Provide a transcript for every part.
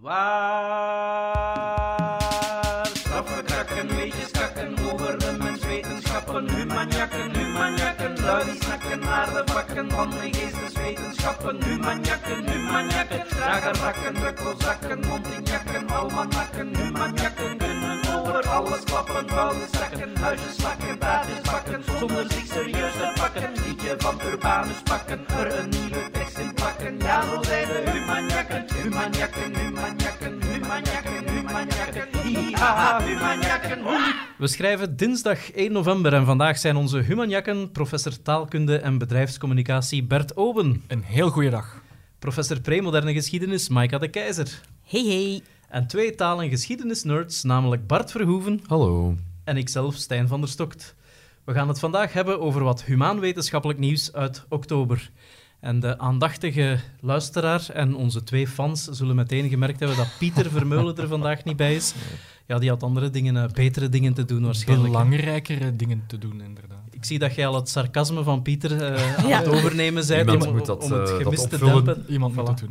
Waar? Straffen krakken, weetjes kakken over de menswetenschappen, humanjakken, humanjakken, lui die snakken naar de vakken van de geesteswetenschappen, humanjakken, humanjakken, dragen rakken, drukkelzakken, mondinjakken, almanakken, humanjakken kunnen over alles klappen, zakken, huisjes slakken, taartjes bakken, zonder zich serieus te pakken, liedje van Urbanus pakken, er een nieuwe ja zijn hi-ha-ha, humanjakken, We schrijven dinsdag 1 november en vandaag zijn onze humanjakken professor taalkunde en bedrijfscommunicatie Bert Oben, Een heel goede dag. professor premoderne geschiedenis Maika de Keizer Hey, hey. en twee taal- en geschiedenisnerds, namelijk Bart Verhoeven Hallo. en ikzelf, Stijn van der Stokt. We gaan het vandaag hebben over wat humaanwetenschappelijk nieuws uit oktober. En de aandachtige luisteraar en onze twee fans zullen meteen gemerkt hebben dat Pieter Vermeulen er vandaag niet bij is. Ja, die had andere dingen, eh, betere dingen te doen waarschijnlijk. Belangrijkere dingen te doen, inderdaad. Ik zie dat jij al het sarcasme van Pieter eh, aan Ja. het overnemen bent Iemand om, moet dat, om het eh, dat gemis te dempen. Iemand moet Voilà. het doen.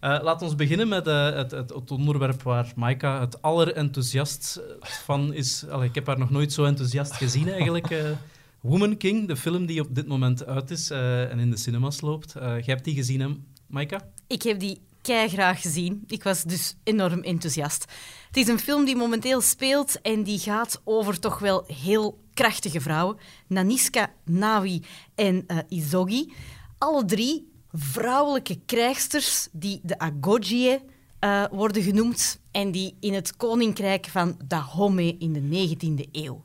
Hè? Eh, laat ons beginnen met het, het, het onderwerp waar Maika het allerenthousiast van is. Allee, ik heb haar nog nooit zo enthousiast gezien eigenlijk. Woman King, de film die op dit moment uit is eh, en in de cinemas loopt. Eh jij hebt die gezien, hè, Maika? Ik heb die graag gezien. Ik was dus enorm enthousiast. Het is een film die momenteel speelt en die gaat over toch wel heel krachtige vrouwen. Naniska, Nawi en eh, Izogi. Alle drie vrouwelijke krijgsters die de Agogie worden genoemd en die in het koninkrijk van Dahomey in de 19e eeuw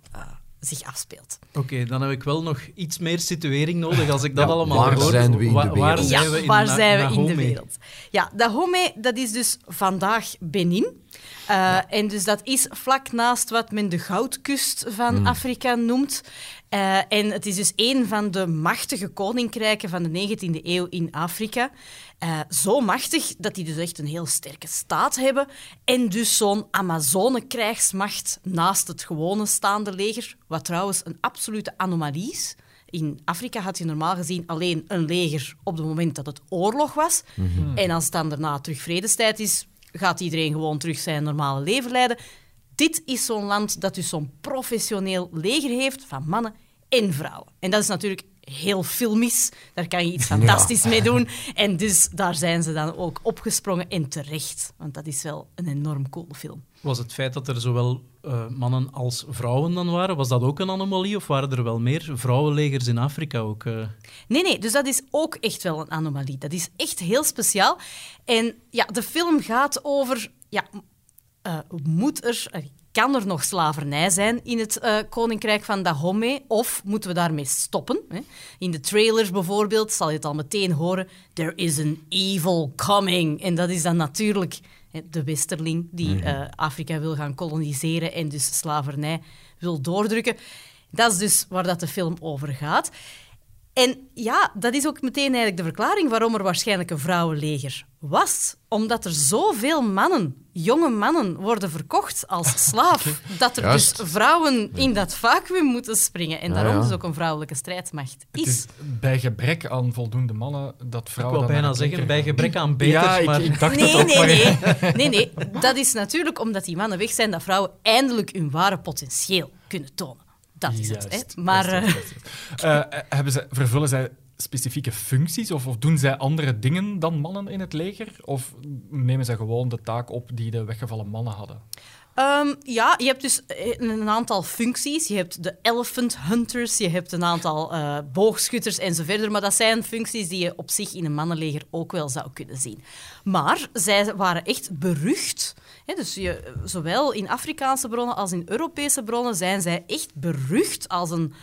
zich afspeelt. Oké, dan heb ik wel nog iets meer situering nodig als ik dat Ja, allemaal waar hoor. zijn we in de Wa- waar wereld? zijn ja, we in waar Na- zijn we in de wereld? Ja, Dahomey, dat is dus vandaag Benin. Uh, En dus dat is vlak naast wat men de goudkust van Hmm. Afrika noemt. Uh, en het is dus een van de machtige koninkrijken van de 19e eeuw in Afrika. Uh, zo machtig dat die dus echt een heel sterke staat hebben. En dus zo'n Amazone-krijgsmacht naast het gewone staande leger. Wat trouwens een absolute anomalie is. In Afrika had je normaal gezien alleen een leger op het moment dat het oorlog was. En als het dan daarna terug vredestijd is, gaat iedereen gewoon terug zijn normale leven leiden. Dit is zo'n land dat dus zo'n professioneel leger heeft van mannen en vrouwen. En dat is natuurlijk heel filmisch. Daar kan je iets fantastisch mee doen. En dus daar zijn ze dan ook opgesprongen en terecht. Want dat is wel een enorm coole film. Was het feit dat er zowel uh, mannen als vrouwen dan waren, was dat ook een anomalie? Of waren er wel meer vrouwenlegers in Afrika ook? Uh... Nee, nee, dus dat is ook echt wel een anomalie. Dat is echt heel speciaal. En ja, de film gaat over... Ja, uh, moet er... Kan er nog slavernij zijn in het koninkrijk van Dahomey? Of moeten we daarmee stoppen? Hè? In de trailers bijvoorbeeld zal je het al meteen horen. There is an evil coming. En dat is dan natuurlijk de westerling die uh, Afrika wil gaan koloniseren en dus slavernij wil doordrukken. Dat is dus waar dat de film over gaat. En ja, dat is ook meteen eigenlijk de verklaring waarom er waarschijnlijk een vrouwenleger was. Omdat er zoveel mannen, jonge mannen, worden verkocht als slaaf, dat er Juist. dus vrouwen in dat vacuüm moeten springen. En Ja, daarom ja. dus ook een vrouwelijke strijdmacht Het is. is bij gebrek aan voldoende mannen dat Ik vrouwen... wou dan bijna zeggen, bij gebrek aan beters, Ja, ik, maar... ik dacht Nee, nee, maar- nee. nee, nee. Dat is natuurlijk omdat die mannen weg zijn, dat vrouwen eindelijk hun ware potentieel kunnen tonen. Dat is het. Hè? Maar juist, juist, juist. Hebben ze, vervullen zij specifieke functies of, of doen zij andere dingen dan mannen in het leger? Of nemen zij gewoon de taak op die de weggevallen mannen hadden? Ehm, ja, je hebt dus eh, een aantal functies. Je hebt de elephant hunters, je hebt een aantal eh, boogschutters en zo verder. Maar dat zijn functies die je op zich in een mannenleger ook wel zou kunnen zien. Maar zij waren echt berucht. Dus je, zowel in Afrikaanse bronnen als in Europese bronnen zijn zij echt berucht als een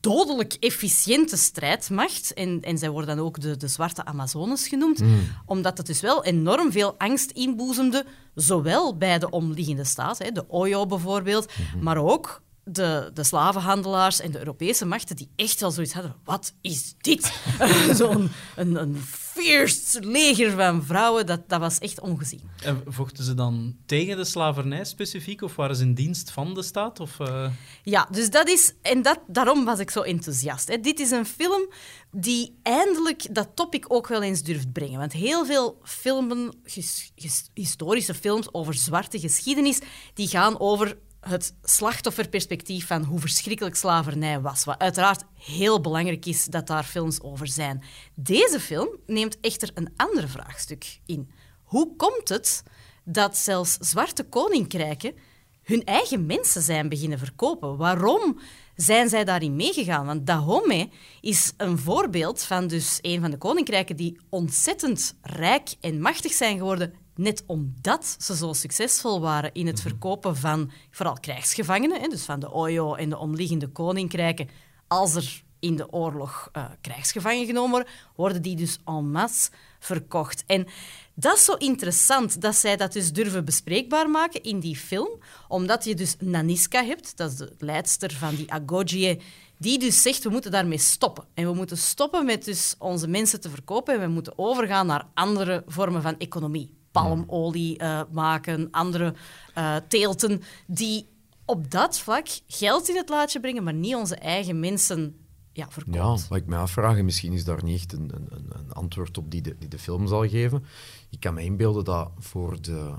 dodelijk efficiënte strijdmacht. En, en zij worden dan ook de, de zwarte Amazones genoemd. Omdat het dus wel enorm veel angst inboezemde, zowel bij de omliggende staten, hè, de Oyo bijvoorbeeld, maar ook de, de slavenhandelaars en de Europese machten die echt wel zoiets hadden. Wat is dit? Zo'n een, een fierce leger van vrouwen. Dat, dat was echt ongezien. En vochten ze dan tegen de slavernij specifiek, of waren ze in dienst van de staat? Of, eh? Ja, dus dat is... En dat, daarom was ik zo enthousiast. Hè. Dit is een film die eindelijk dat topic ook wel eens durft brengen. Want heel veel filmen, his- his- historische films over zwarte geschiedenis, die gaan over het slachtofferperspectief van hoe verschrikkelijk slavernij was. Wat uiteraard heel belangrijk is dat daar films over zijn. Deze film neemt echter een ander vraagstuk in. Hoe komt het dat zelfs zwarte koninkrijken hun eigen mensen zijn beginnen verkopen? Waarom zijn zij daarin meegegaan? Want Dahomey is een voorbeeld van dus een van de koninkrijken die ontzettend rijk en machtig zijn geworden net omdat ze zo succesvol waren in het verkopen van vooral krijgsgevangenen, hè, dus van de Oyo en de omliggende koninkrijken, als er in de oorlog eh, krijgsgevangen genomen worden, worden die dus en masse verkocht. En dat is zo interessant dat zij dat dus durven bespreekbaar maken in die film, omdat je dus Naniska hebt, dat is de leidster van die Agogie, die dus zegt, we moeten daarmee stoppen. En we moeten stoppen met dus onze mensen te verkopen en we moeten overgaan naar andere vormen van economie. Palmolie eh, maken, andere eh, teelten, die op dat vlak geld in het laadje brengen, maar niet onze eigen mensen ja. Ja, wat ik me afvraag, en misschien is daar niet echt een, een, een- een antwoord op die de, die de film zal geven. Ik kan me inbeelden dat voor de,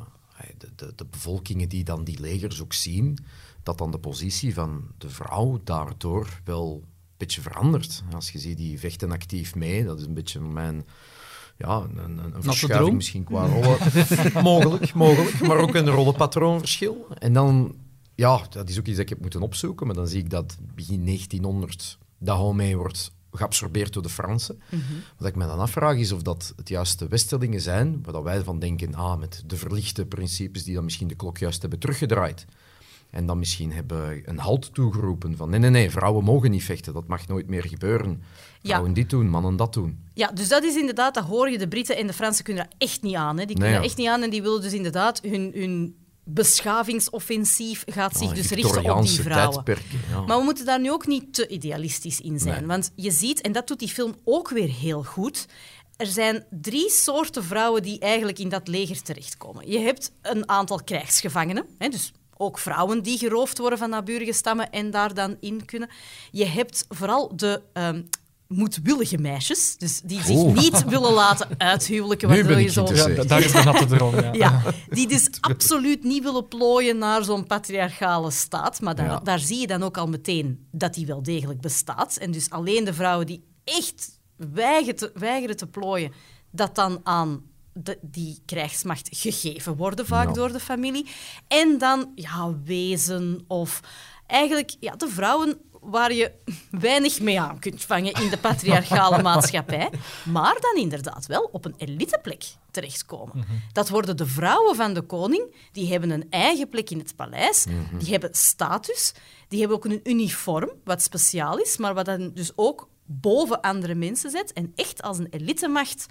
de, de, de bevolkingen die dan die legers ook zien, dat dan de positie van de vrouw daardoor wel een beetje verandert. Als je ziet, die vechten actief mee, dat is een beetje mijn... Ja, een, een, verschuiving misschien qua rollen. mogelijk, mogelijk. Maar ook een rollenpatroonverschil. En dan, ja, dat is ook iets dat ik heb moeten opzoeken, maar dan zie ik dat begin 1900 Dahomey wordt geabsorbeerd door de Fransen. Wat ik me dan afvraag is of dat het juist de Westerlingen zijn, waar dat wij van denken, ah, met de verlichte principes die dan misschien de klok juist hebben teruggedraaid. En dan misschien hebben een halt toegeroepen van nee, nee, nee, vrouwen mogen niet vechten, dat mag nooit meer gebeuren. Ja. Vrouwen dit doen, mannen dat doen. Ja, dus dat is inderdaad, dat hoor je. De Britten en de Fransen kunnen dat echt niet aan. Hè. Die kunnen Nee, ja. echt niet aan en die willen dus inderdaad hun, hun beschavingsoffensief gaat zich Ah, dus richten op die vrouwen. ja. Maar we moeten daar nu ook niet te idealistisch in zijn. Nee. Want je ziet, en dat doet die film ook weer heel goed. Er zijn drie soorten vrouwen die eigenlijk in dat leger terechtkomen. Je hebt een aantal krijgsgevangenen, hè, dus ook vrouwen die geroofd worden van naburige stammen en daar dan in kunnen. Je hebt vooral de ehm, moedwillige meisjes, dus die zich niet willen laten uithuwelijken. Nu waardoor ben je ik zo... Ja, daar is de natte droom. Ja. Ja, die dus absoluut niet willen plooien naar zo'n patriarchale staat. Maar daar, Ja. daar zie je dan ook al meteen dat die wel degelijk bestaat. En dus alleen de vrouwen die echt weigeren te, weigeren te plooien, dat dan aan de, die krijgsmacht gegeven worden, vaak Ja. door de familie. En dan ja, wezen of eigenlijk ja, de vrouwen waar je weinig mee aan kunt vangen in de patriarchale maatschappij, maar dan inderdaad wel op een eliteplek terechtkomen. Dat worden de vrouwen van de koning, die hebben een eigen plek in het paleis, die hebben status, die hebben ook een uniform, wat speciaal is, maar wat dan dus ook boven andere mensen zet en echt als een elitemacht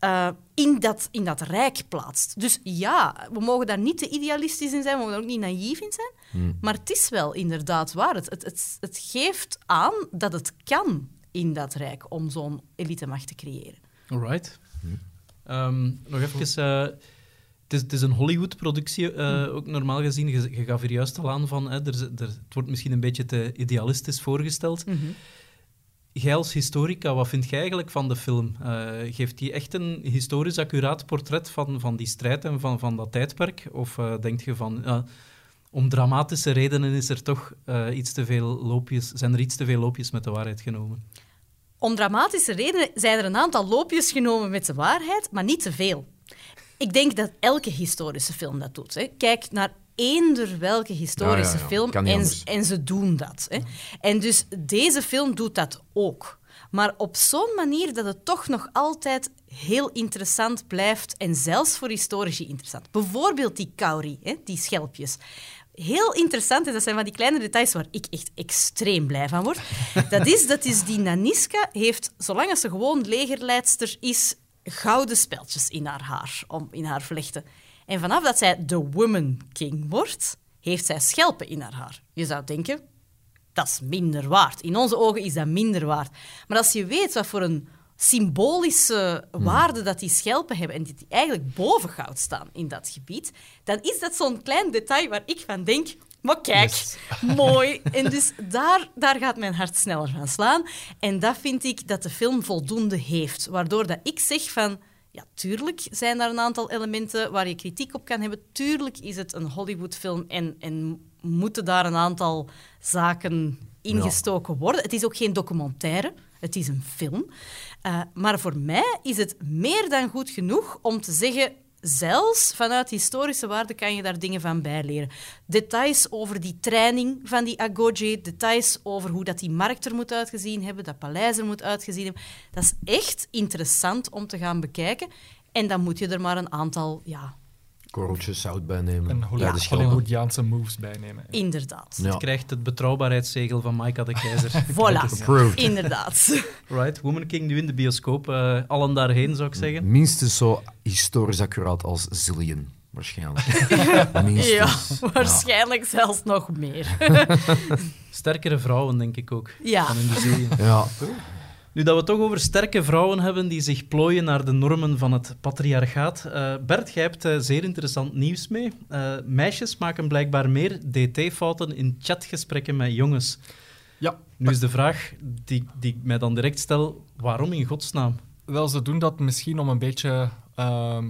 eh, in, dat, in dat rijk plaatst. Dus ja, we mogen daar niet te idealistisch in zijn, we mogen daar ook niet naïef in zijn. Maar het is wel inderdaad waar. Het, het, het, het geeft aan dat het kan in dat rijk om zo'n elitemacht te creëren. Alright. Ehm, nog even. eh, het, is, het is een Hollywood-productie, eh, ook normaal gezien. Je, je gaf er juist al aan van, hè, er, er, het wordt misschien een beetje te idealistisch voorgesteld. Jij als historica, wat vind jij eigenlijk van de film? Eh, geeft die echt een historisch accuraat portret van, van die strijd en van, van dat tijdperk? Of eh, denk je van, ja, om dramatische redenen is er toch eh, iets te veel loopjes, zijn er iets te veel loopjes met de waarheid genomen? Om dramatische redenen zijn er een aantal loopjes genomen met de waarheid, maar niet te veel. Ik denk dat elke historische film dat doet. Hè. Kijk naar eender welke historische Ja, ja, ja. film en, ze doen dat. Hè. En dus deze film doet dat ook. Maar op zo'n manier dat het toch nog altijd heel interessant blijft en zelfs voor historici interessant. Bijvoorbeeld die kauri, hè, die schelpjes. Heel interessant, en dat zijn van die kleine details waar ik echt extreem blij van word. Dat is, dat is die Naniska heeft, zolang als ze gewoon legerleidster is, gouden speltjes in haar haar, om, in haar vlechten. En vanaf dat zij de Woman King wordt, heeft zij schelpen in haar haar. Je zou denken, dat is minder waard. In onze ogen is dat minder waard. Maar als je weet wat voor een symbolische waarde dat die schelpen hebben en die die eigenlijk boven goud staan in dat gebied, dan is dat zo'n klein detail waar ik van denk, maar kijk, mooi. En dus daar, daar gaat mijn hart sneller van slaan. En dat vind ik dat de film voldoende heeft. Waardoor dat ik zeg van... Ja, tuurlijk zijn daar een aantal elementen waar je kritiek op kan hebben. Tuurlijk is het een Hollywoodfilm en, en moeten daar een aantal zaken ingestoken worden. Het is ook geen documentaire, het is een film. Uh, maar voor mij is het meer dan goed genoeg om te zeggen zelfs vanuit historische waarde kan je daar dingen van bijleren. Details over die training van die Agoge, details over hoe dat die markt er moet uitgezien hebben, dat paleis er moet uitgezien hebben. Dat is echt interessant om te gaan bekijken. En dan moet je er maar een aantal ja, korreltjes zout bijnemen. En Ja. Hollywoodiaanse moves bijnemen. Inderdaad. Ja. Het krijgt het betrouwbaarheidszegel van Maika de Keizer. Voilà. Approved. Inderdaad. right, Woman King nu in de bioscoop. eh, allen daarheen, zou ik zeggen. Minstens zo historisch accuraat als Zillion, waarschijnlijk. Ja, Minstens. waarschijnlijk zelfs nog meer. Sterkere vrouwen, denk ik ook. Ja. In de zillion. Ja. Nu dat we het toch over sterke vrouwen hebben die zich plooien naar de normen van het patriarchaat. eh, Bert, jij hebt eh, zeer interessant nieuws mee. Eh, meisjes maken blijkbaar meer dt-fouten in chatgesprekken met jongens. Ja, Nu is de vraag die, die ik mij dan direct stel, waarom in godsnaam? wel, ze doen dat misschien om een beetje ehm,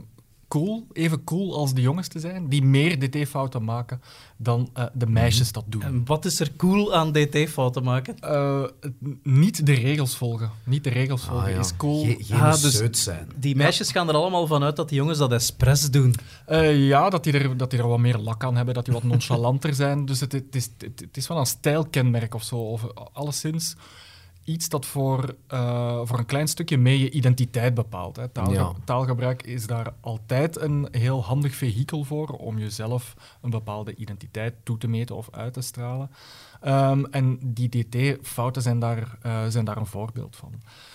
cool, even cool als de jongens te zijn, die meer dt-fouten maken dan eh, de meisjes dat doen. En wat is er cool aan dt-fouten maken? Eh, niet de regels volgen. Niet de regels volgen Ah, ja. is cool. Ge- geen Ah, dus- zeut zijn. Die meisjes gaan er allemaal van uit dat die jongens dat expres doen. Eh, ja, dat die, er, dat die er wat meer lak aan hebben, dat die wat nonchalanter zijn. Dus het, het, is, het, het is wel een stijlkenmerk of zo. Of alleszins iets dat voor, eh, voor een klein stukje mee je identiteit bepaalt. Hè. Taalge- Ja. Taalgebruik is daar altijd een heel handig vehikel voor om jezelf een bepaalde identiteit toe te meten of uit te stralen. Ehm, en die DT-fouten zijn, daar, eh, zijn daar een voorbeeld van.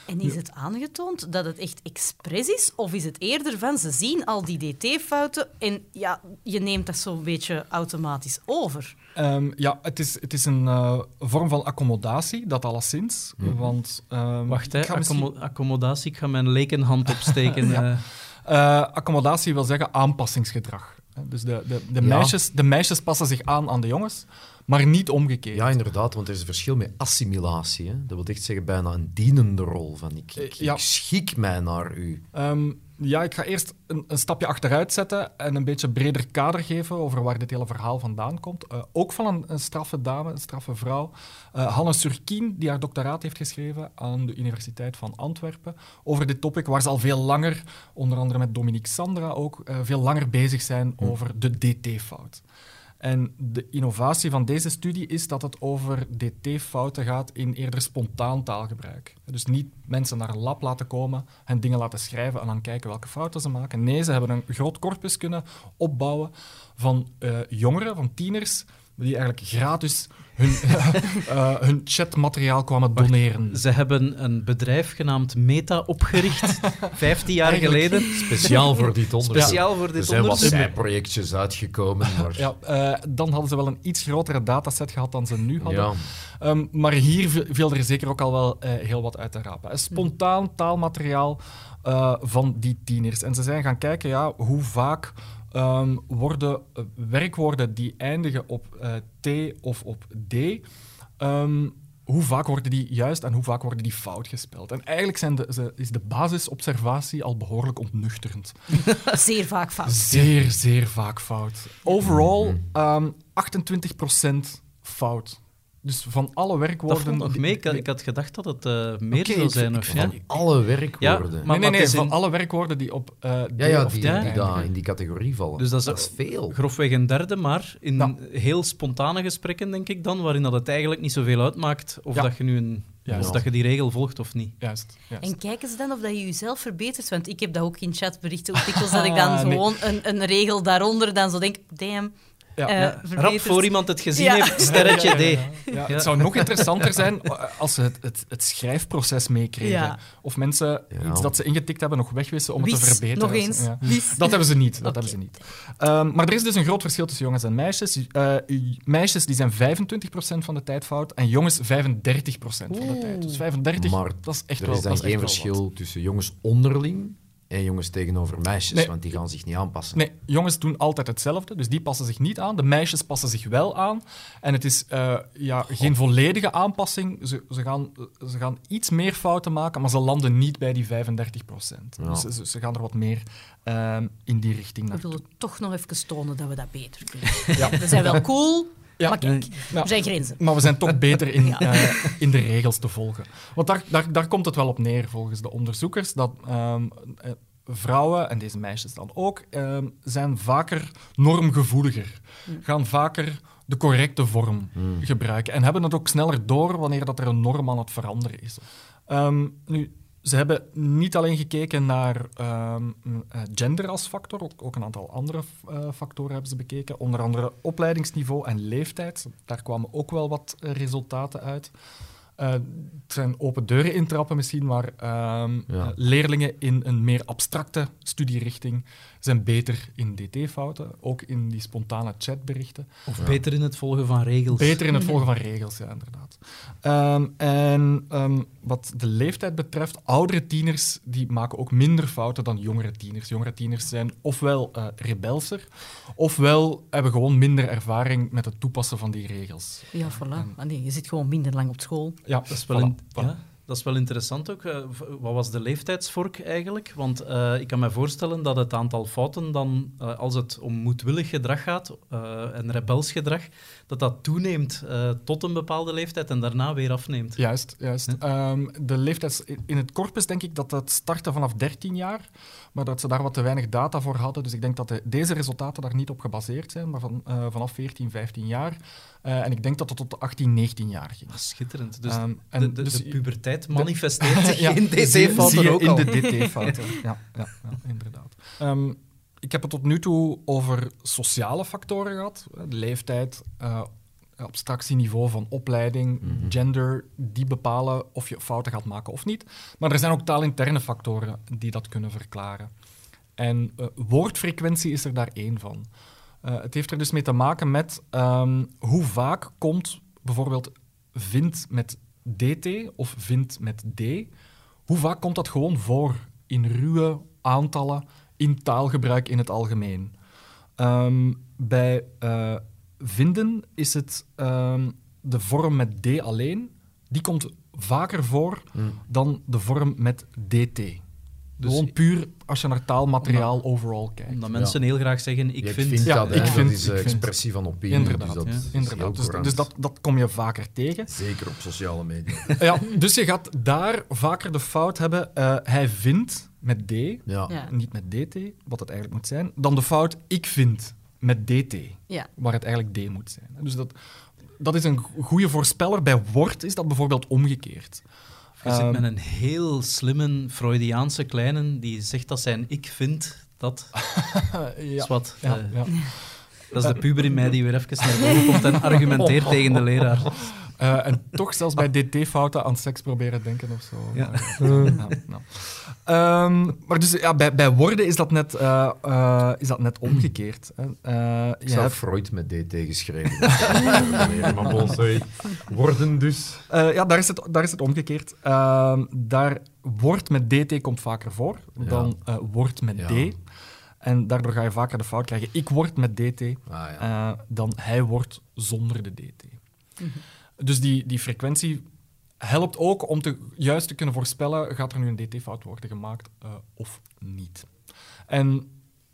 En is het aangetoond dat het echt expres is? Of is het eerder van, ze zien al die dt-fouten en ja, je neemt dat zo'n beetje automatisch over? Ehm, ja, het is, het is een eh, vorm van accommodatie, dat alleszins. Want, ehm, Wacht, hè, ik ga misschien- accommo- accommodatie. Ik ga mijn lekenhand opsteken. Ja. eh. Eh, accommodatie wil zeggen aanpassingsgedrag. Hè, Dus de, de, de, Ja. meisjes, de meisjes passen zich aan aan de jongens, maar niet omgekeerd. Ja, inderdaad, want er is een verschil met assimilatie. Hè. Dat wil echt zeggen bijna een dienende rol. Van ik, ik, Eh, ja. ik schik mij naar u. Ehm, ja, ik ga eerst een, een stapje achteruit zetten en een beetje breder kader geven over waar dit hele verhaal vandaan komt. Eh, ook van een, een straffe dame, een straffe vrouw. Eh Hanne Surkien, die haar doctoraat heeft geschreven aan de Universiteit van Antwerpen over dit topic, waar ze al veel langer, onder andere met Dominique Sandra ook, veel langer bezig zijn over de DT-fout. En de innovatie van deze studie is dat het over dt-fouten gaat in eerder spontaan taalgebruik. Dus niet mensen naar een lab laten komen, hen dingen laten schrijven en dan kijken welke fouten ze maken. Nee, ze hebben een groot corpus kunnen opbouwen van eh, jongeren, van tieners, die eigenlijk gratis hun, eh, hun chatmateriaal kwamen doneren. Ze hebben een bedrijf genaamd Meta opgericht, 15 jaar Eigenlijk- geleden. Speciaal voor dit onderzoek. Speciaal voor Er dit zijn wat onderzoek. zijprojectjes uitgekomen. Maar... Ja, eh, dan hadden ze wel een iets grotere dataset gehad dan ze nu hadden. Ja. Ehm, maar hier vi- viel er zeker ook al wel eh, heel wat uit te rapen. Een spontaan taalmateriaal eh, van die tieners. En ze zijn gaan kijken ja, hoe vaak ehm, worden eh, werkwoorden die eindigen op eh, T of op D. ehm, hoe vaak worden die juist en hoe vaak worden die fout gespeld? En eigenlijk zijn de, ze- is de basisobservatie al behoorlijk ontnuchterend. Zeer vaak fout. Zeer, zeer vaak fout. Overall ehm 28% fout. Dus van alle Dat werkwoorden... valt nog mee. Ik ik had gedacht dat het eh, meer zou zijn. Of, ik ja? alle werkwoorden. Ja, maar- nee, nee, van in- alle werkwoorden die op eh D ja, ja, of die, die daar in die categorie vallen. Dus dat is- dat is veel. Grofweg een derde, maar in Ja. heel spontane gesprekken, denk ik dan, waarin dat het eigenlijk niet zoveel uitmaakt of, Ja. dat, je nu een, of dat je die regel volgt of niet. Juist, juist. En kijken ze dan of dat je jezelf verbetert? Want ik heb dat ook in chatberichten ook dikwijls, dat ik dan Ah, nee. gewoon een, een regel daaronder dan zo denk, damn, Ja. Eh, rap voor iemand het gezien Ja. heeft, sterretje Ja, ja, ja, D. ja. Ja, Ja. Het zou nog interessanter zijn als ze het, het, het schrijfproces meekregen. Ja. Of mensen Ja. iets dat ze ingetikt hebben nog wegwissen om het te verbeteren. nog eens. Dat hebben ze niet. Dat hebben ze niet. Ehm, maar er is dus een groot verschil tussen jongens en meisjes. Eh, meisjes die zijn 25% van de tijd fout en jongens 35% van de tijd. Dus 35, Maar dat is echt er wel is dan geen wel verschil tussen jongens onderling en jongens tegenover meisjes, Nee. want die gaan zich niet aanpassen. Nee, jongens doen altijd hetzelfde, dus die passen zich niet aan. De meisjes passen zich wel aan. En het is eh, ja, geen volledige aanpassing. Ze, ze, gaan, ze gaan iets meer fouten maken, maar ze landen niet bij die 35 procent. Ja. Dus ze, ze gaan er wat meer ehm, in die richting We naartoe. willen toch nog even tonen dat we dat beter kunnen. Ja. We zijn wel cool, Ja. maar kijk, Ja. er zijn grenzen. Maar we zijn toch beter in, Ja. eh, in de regels te volgen. Want daar, daar, daar komt het wel op neer, volgens de onderzoekers, dat ehm, eh, vrouwen, en deze meisjes dan ook, ehm, zijn vaker normgevoeliger. Gaan vaker de correcte vorm gebruiken. En hebben het ook sneller door wanneer dat er een norm aan het veranderen is. Ehm, nu, ze hebben niet alleen gekeken naar ehm, eh, gender als factor, ook, ook een aantal andere eh, factoren hebben ze bekeken. Onder andere opleidingsniveau en leeftijd. Daar kwamen ook wel wat eh, resultaten uit. Eh, het zijn open deuren intrappen misschien, maar ehm, Ja. eh, leerlingen in een meer abstracte studierichting zijn beter in dt-fouten, ook in die spontane chatberichten. Of beter in het volgen van regels. Beter in het volgen van regels, ja, inderdaad. Ehm, en ehm, wat de leeftijd betreft, oudere tieners die maken ook minder fouten dan jongere tieners. Jongere tieners zijn ofwel eh rebelser, ofwel hebben gewoon minder ervaring met het toepassen van die regels. Ja, voilà. Nee, je zit gewoon minder lang op school. Ja, Dat is wel, in- ja, dat is wel interessant ook. Eh, wat was de leeftijdsvork eigenlijk? Want eh, ik kan me voorstellen dat het aantal fouten dan, eh, als het om moedwillig gedrag gaat en rebels gedrag, dat dat toeneemt tot een bepaalde leeftijd en daarna weer afneemt. Juist, juist. Ja. Ehm, de leeftijd in het corpus denk ik dat het startte vanaf 13 jaar, maar dat ze daar wat te weinig data voor hadden. Dus ik denk dat de- deze resultaten daar niet op gebaseerd zijn, maar van, eh, vanaf 14, 15 jaar. Eh, en ik denk dat het tot 18, 19 jaar ging. Ah, schitterend. Dus, Ehm, en de, de, dus- de puberteit manifesteert zich Ja, in DC-fouten ook in al. de DT-fouten. ja, ja, ja, inderdaad. Ehm, ik heb het tot nu toe over sociale factoren gehad. Eh, Leeftijd, eh, abstractieniveau van opleiding, gender, die bepalen of je fouten gaat maken of niet. Maar er zijn ook taalinterne factoren die dat kunnen verklaren. En eh, woordfrequentie is er daar één van. Eh, het heeft er dus mee te maken met ehm, hoe vaak komt bijvoorbeeld vind met dt of vind met d. Hoe vaak komt dat gewoon voor in ruwe aantallen in taalgebruik in het algemeen? Ehm, bij eh, vinden is het ehm, de vorm met d alleen. Die komt vaker voor dan de vorm met dt. Dus- Gewoon puur als je naar taalmateriaal overall kijkt. Omdat mensen heel graag zeggen, ik vind... vind Ja, dat, ik vind- dat is ik vind- expressie van opinie. Inderdaad, dus dat ja. is heel Inderdaad. Dus, dus dat, dat kom je vaker tegen. Zeker op sociale media. ja, dus je gaat daar vaker de fout hebben. eh, hij vindt met D, Ja. Ja. niet met DT, wat het eigenlijk moet zijn, dan de fout ik vind met DT, Ja. waar het eigenlijk D moet zijn. Dus dat, dat is een goede voorspeller. Bij woord is dat bijvoorbeeld omgekeerd. Je zit Ehm, met een heel slimme Freudiaanse kleine die zegt dat zijn ik vind dat is ja, wat. ja, eh, ja. Dat is de puber in mij die weer even naar boven komt en argumenteert tegen de leraar. Eh, en toch zelfs bij DT-fouten aan seks proberen denken of zo. Ja. Ja. Ehm, maar dus ja, bij, bij woorden is dat net, eh, eh, is dat net omgekeerd. Hè. Eh, Ik zou hebt- Freud met DT geschreven. maar bon, sorry. Worden dus. Eh, ja, daar is het, daar is het omgekeerd. Ehm, daar wordt met dt komt vaker voor dan eh wordt met Ja. d. En daardoor ga je vaker de fout krijgen. Ik word met dt Ah, ja. eh, dan hij wordt zonder de dt. Dus die, die frequentie helpt ook om te, juist te kunnen voorspellen, gaat er nu een dt-fout worden gemaakt eh, of niet. En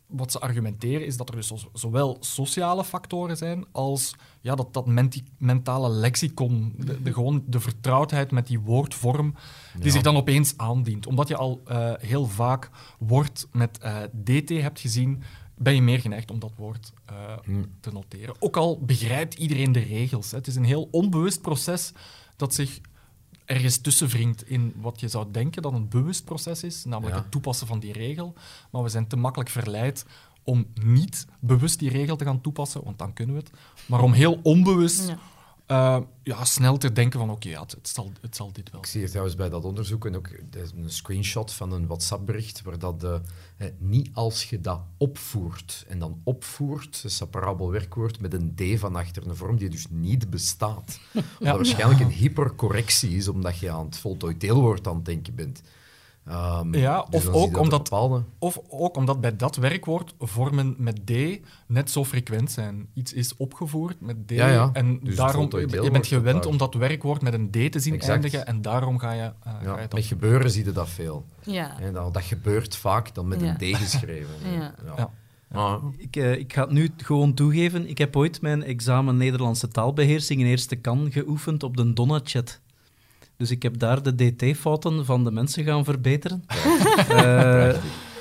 wat ze argumenteren is dat er dus zo- zowel sociale factoren zijn als ja, dat, dat menti- mentale lexicon, de, de, gewoon de vertrouwdheid met die woordvorm, die Ja. zich dan opeens aandient. Omdat je al eh, heel vaak woord met eh, dt hebt gezien, ben je meer geneigd om dat woord eh, Hm. te noteren. Ook al begrijpt iedereen de regels. Hè. Het is een heel onbewust proces dat zich ergens tussen wringt in wat je zou denken dat een bewust proces is, namelijk Ja. het toepassen van die regel. Maar we zijn te makkelijk verleid om niet bewust die regel te gaan toepassen, want dan kunnen we het, maar om heel onbewust Ja. Eh, ja, snel te denken van oké, ja, het, het zal, het zal dit wel. Ik zie hier trouwens bij dat onderzoek en ook een screenshot van een WhatsApp-bericht waar dat de, eh, niet als je dat opvoert en dan opvoert, is een parabel werkwoord met een d van achter, een vorm die dus niet bestaat. Waarschijnlijk een hypercorrectie is omdat je aan het voltooid deelwoord aan het denken bent. Ehm, Ja, dus of ook dat omdat- bepaalde... Of ook omdat bij dat werkwoord vormen met D net zo frequent zijn. Iets is opgevoerd met D Ja, ja. en Dus daarom je bent gewend om dat werkwoord met een D te zien Exact. eindigen en daarom ga je, eh, ga je met gebeuren zie je dat veel. Ja. En dat, dat gebeurt vaak dan met Ja. een D geschreven. Ja. Ja. Ah, Ik, eh, ik ga het nu gewoon toegeven. Ik heb ooit mijn examen Nederlandse taalbeheersing in eerste kan geoefend op de Donna-chat. Dus ik heb daar de dt-fouten van de mensen gaan verbeteren. Eh,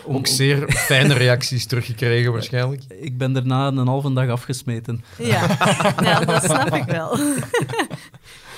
om- ook zeer fijne reacties teruggekregen waarschijnlijk. ik ben daarna een halve dag afgesmeten. Ja. ja, dat snap ik wel.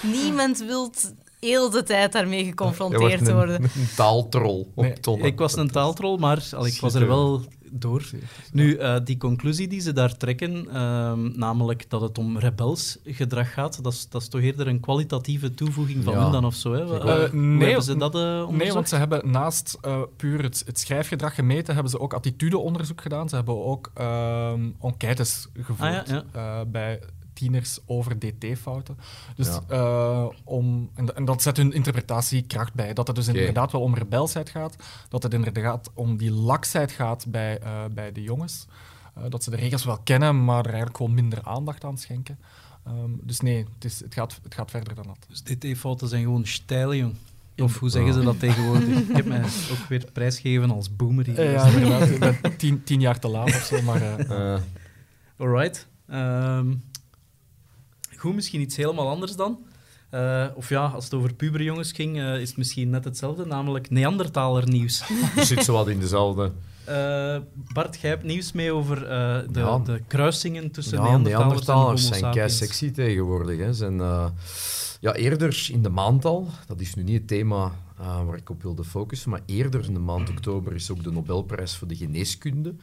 Niemand wil heel de tijd daarmee geconfronteerd een, worden. een taaltrol op Nee. Ik was een taaltrol, maar al, ik was er wel door. Nu, eh, die conclusie die ze daar trekken, ehm, namelijk dat het om rebels gedrag gaat, dat is, dat is toch eerder een kwalitatieve toevoeging van Ja. hun dan of zo. Hè? Eh, hoe nee, hebben ze dat eh? Nee, want ze hebben naast eh, puur het, het schrijfgedrag gemeten, hebben ze ook attitudeonderzoek gedaan. Ze hebben ook ehm, enquêtes gevoerd Ah, ja, eh, bij tieners over dt-fouten. Dus, Ja. eh, om, en, dat zet hun interpretatie kracht bij. Dat het dus inderdaad wel om rebelsheid gaat. Dat het inderdaad om die laksheid gaat bij, eh, bij de jongens. Eh, dat ze de regels wel kennen, maar er eigenlijk gewoon minder aandacht aan schenken. Ehm, dus nee, het, is, het, gaat, het gaat verder dan dat. Dus dt-fouten zijn gewoon stijl, jong. Of hoe zeggen ze dat tegenwoordig? Ik heb mij ook weer prijsgegeven als boomer hier. Eh, ja, inderdaad. Ik ben tien, tien jaar te laat of zo, maar... eh, Eh, Alright. Ehm, goed, misschien iets helemaal anders dan. Eh, of ja, als het over puberjongens ging, eh, is het misschien net hetzelfde, namelijk Neandertaler nieuws. je zit zo wat in dezelfde. Eh, Bart, jij hebt nieuws mee over de, Ja. de kruisingen tussen Ja, Neandertalers, Neandertalers en Homo zijn sexy tegenwoordig. Hè. Zijn, ja, eerder in de maand al, dat is nu niet het thema waar ik op wilde focussen, maar eerder in de maand oktober is ook de Nobelprijs voor de geneeskunde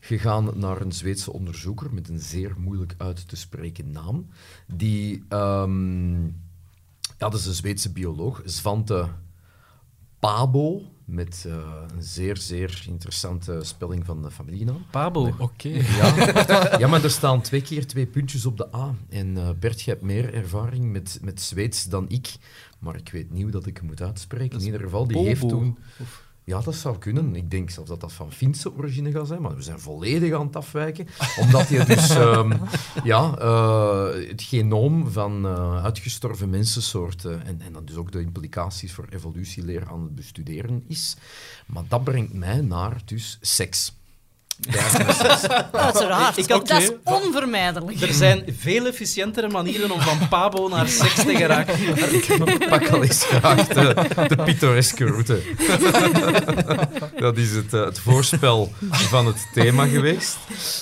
gegaan naar een Zweedse onderzoeker met een zeer moeilijk uit te spreken naam. Die, ehm, ja, dat is een Zweedse bioloog, Svante Pabo, met eh, een zeer, zeer interessante spelling van de familienaam. Pabo. Oké. Ja. ja, maar er staan twee keer twee puntjes op de A. En eh, Bert, je hebt meer ervaring met, met Zweeds dan ik. Maar ik weet niet hoe dat ik het moet uitspreken. In ieder geval, die Bobo. heeft toen... Ja, dat zou kunnen. Ik denk zelfs dat dat van Finse origine gaat zijn, maar we zijn volledig aan het afwijken. Omdat je dus ehm, ja, eh, het genoom van eh, uitgestorven mensensoorten en, en dan dus ook de implicaties voor evolutieleer aan het bestuderen is. Maar dat brengt mij naar dus seks. Uiteraard. Ik had- dat is onvermijdelijk. Er zijn veel efficiëntere manieren om van Pabo naar seks te geraken. Ik pak al eens graag de, de pittoreske route. Dat is het, eh, het voorspel van het thema geweest.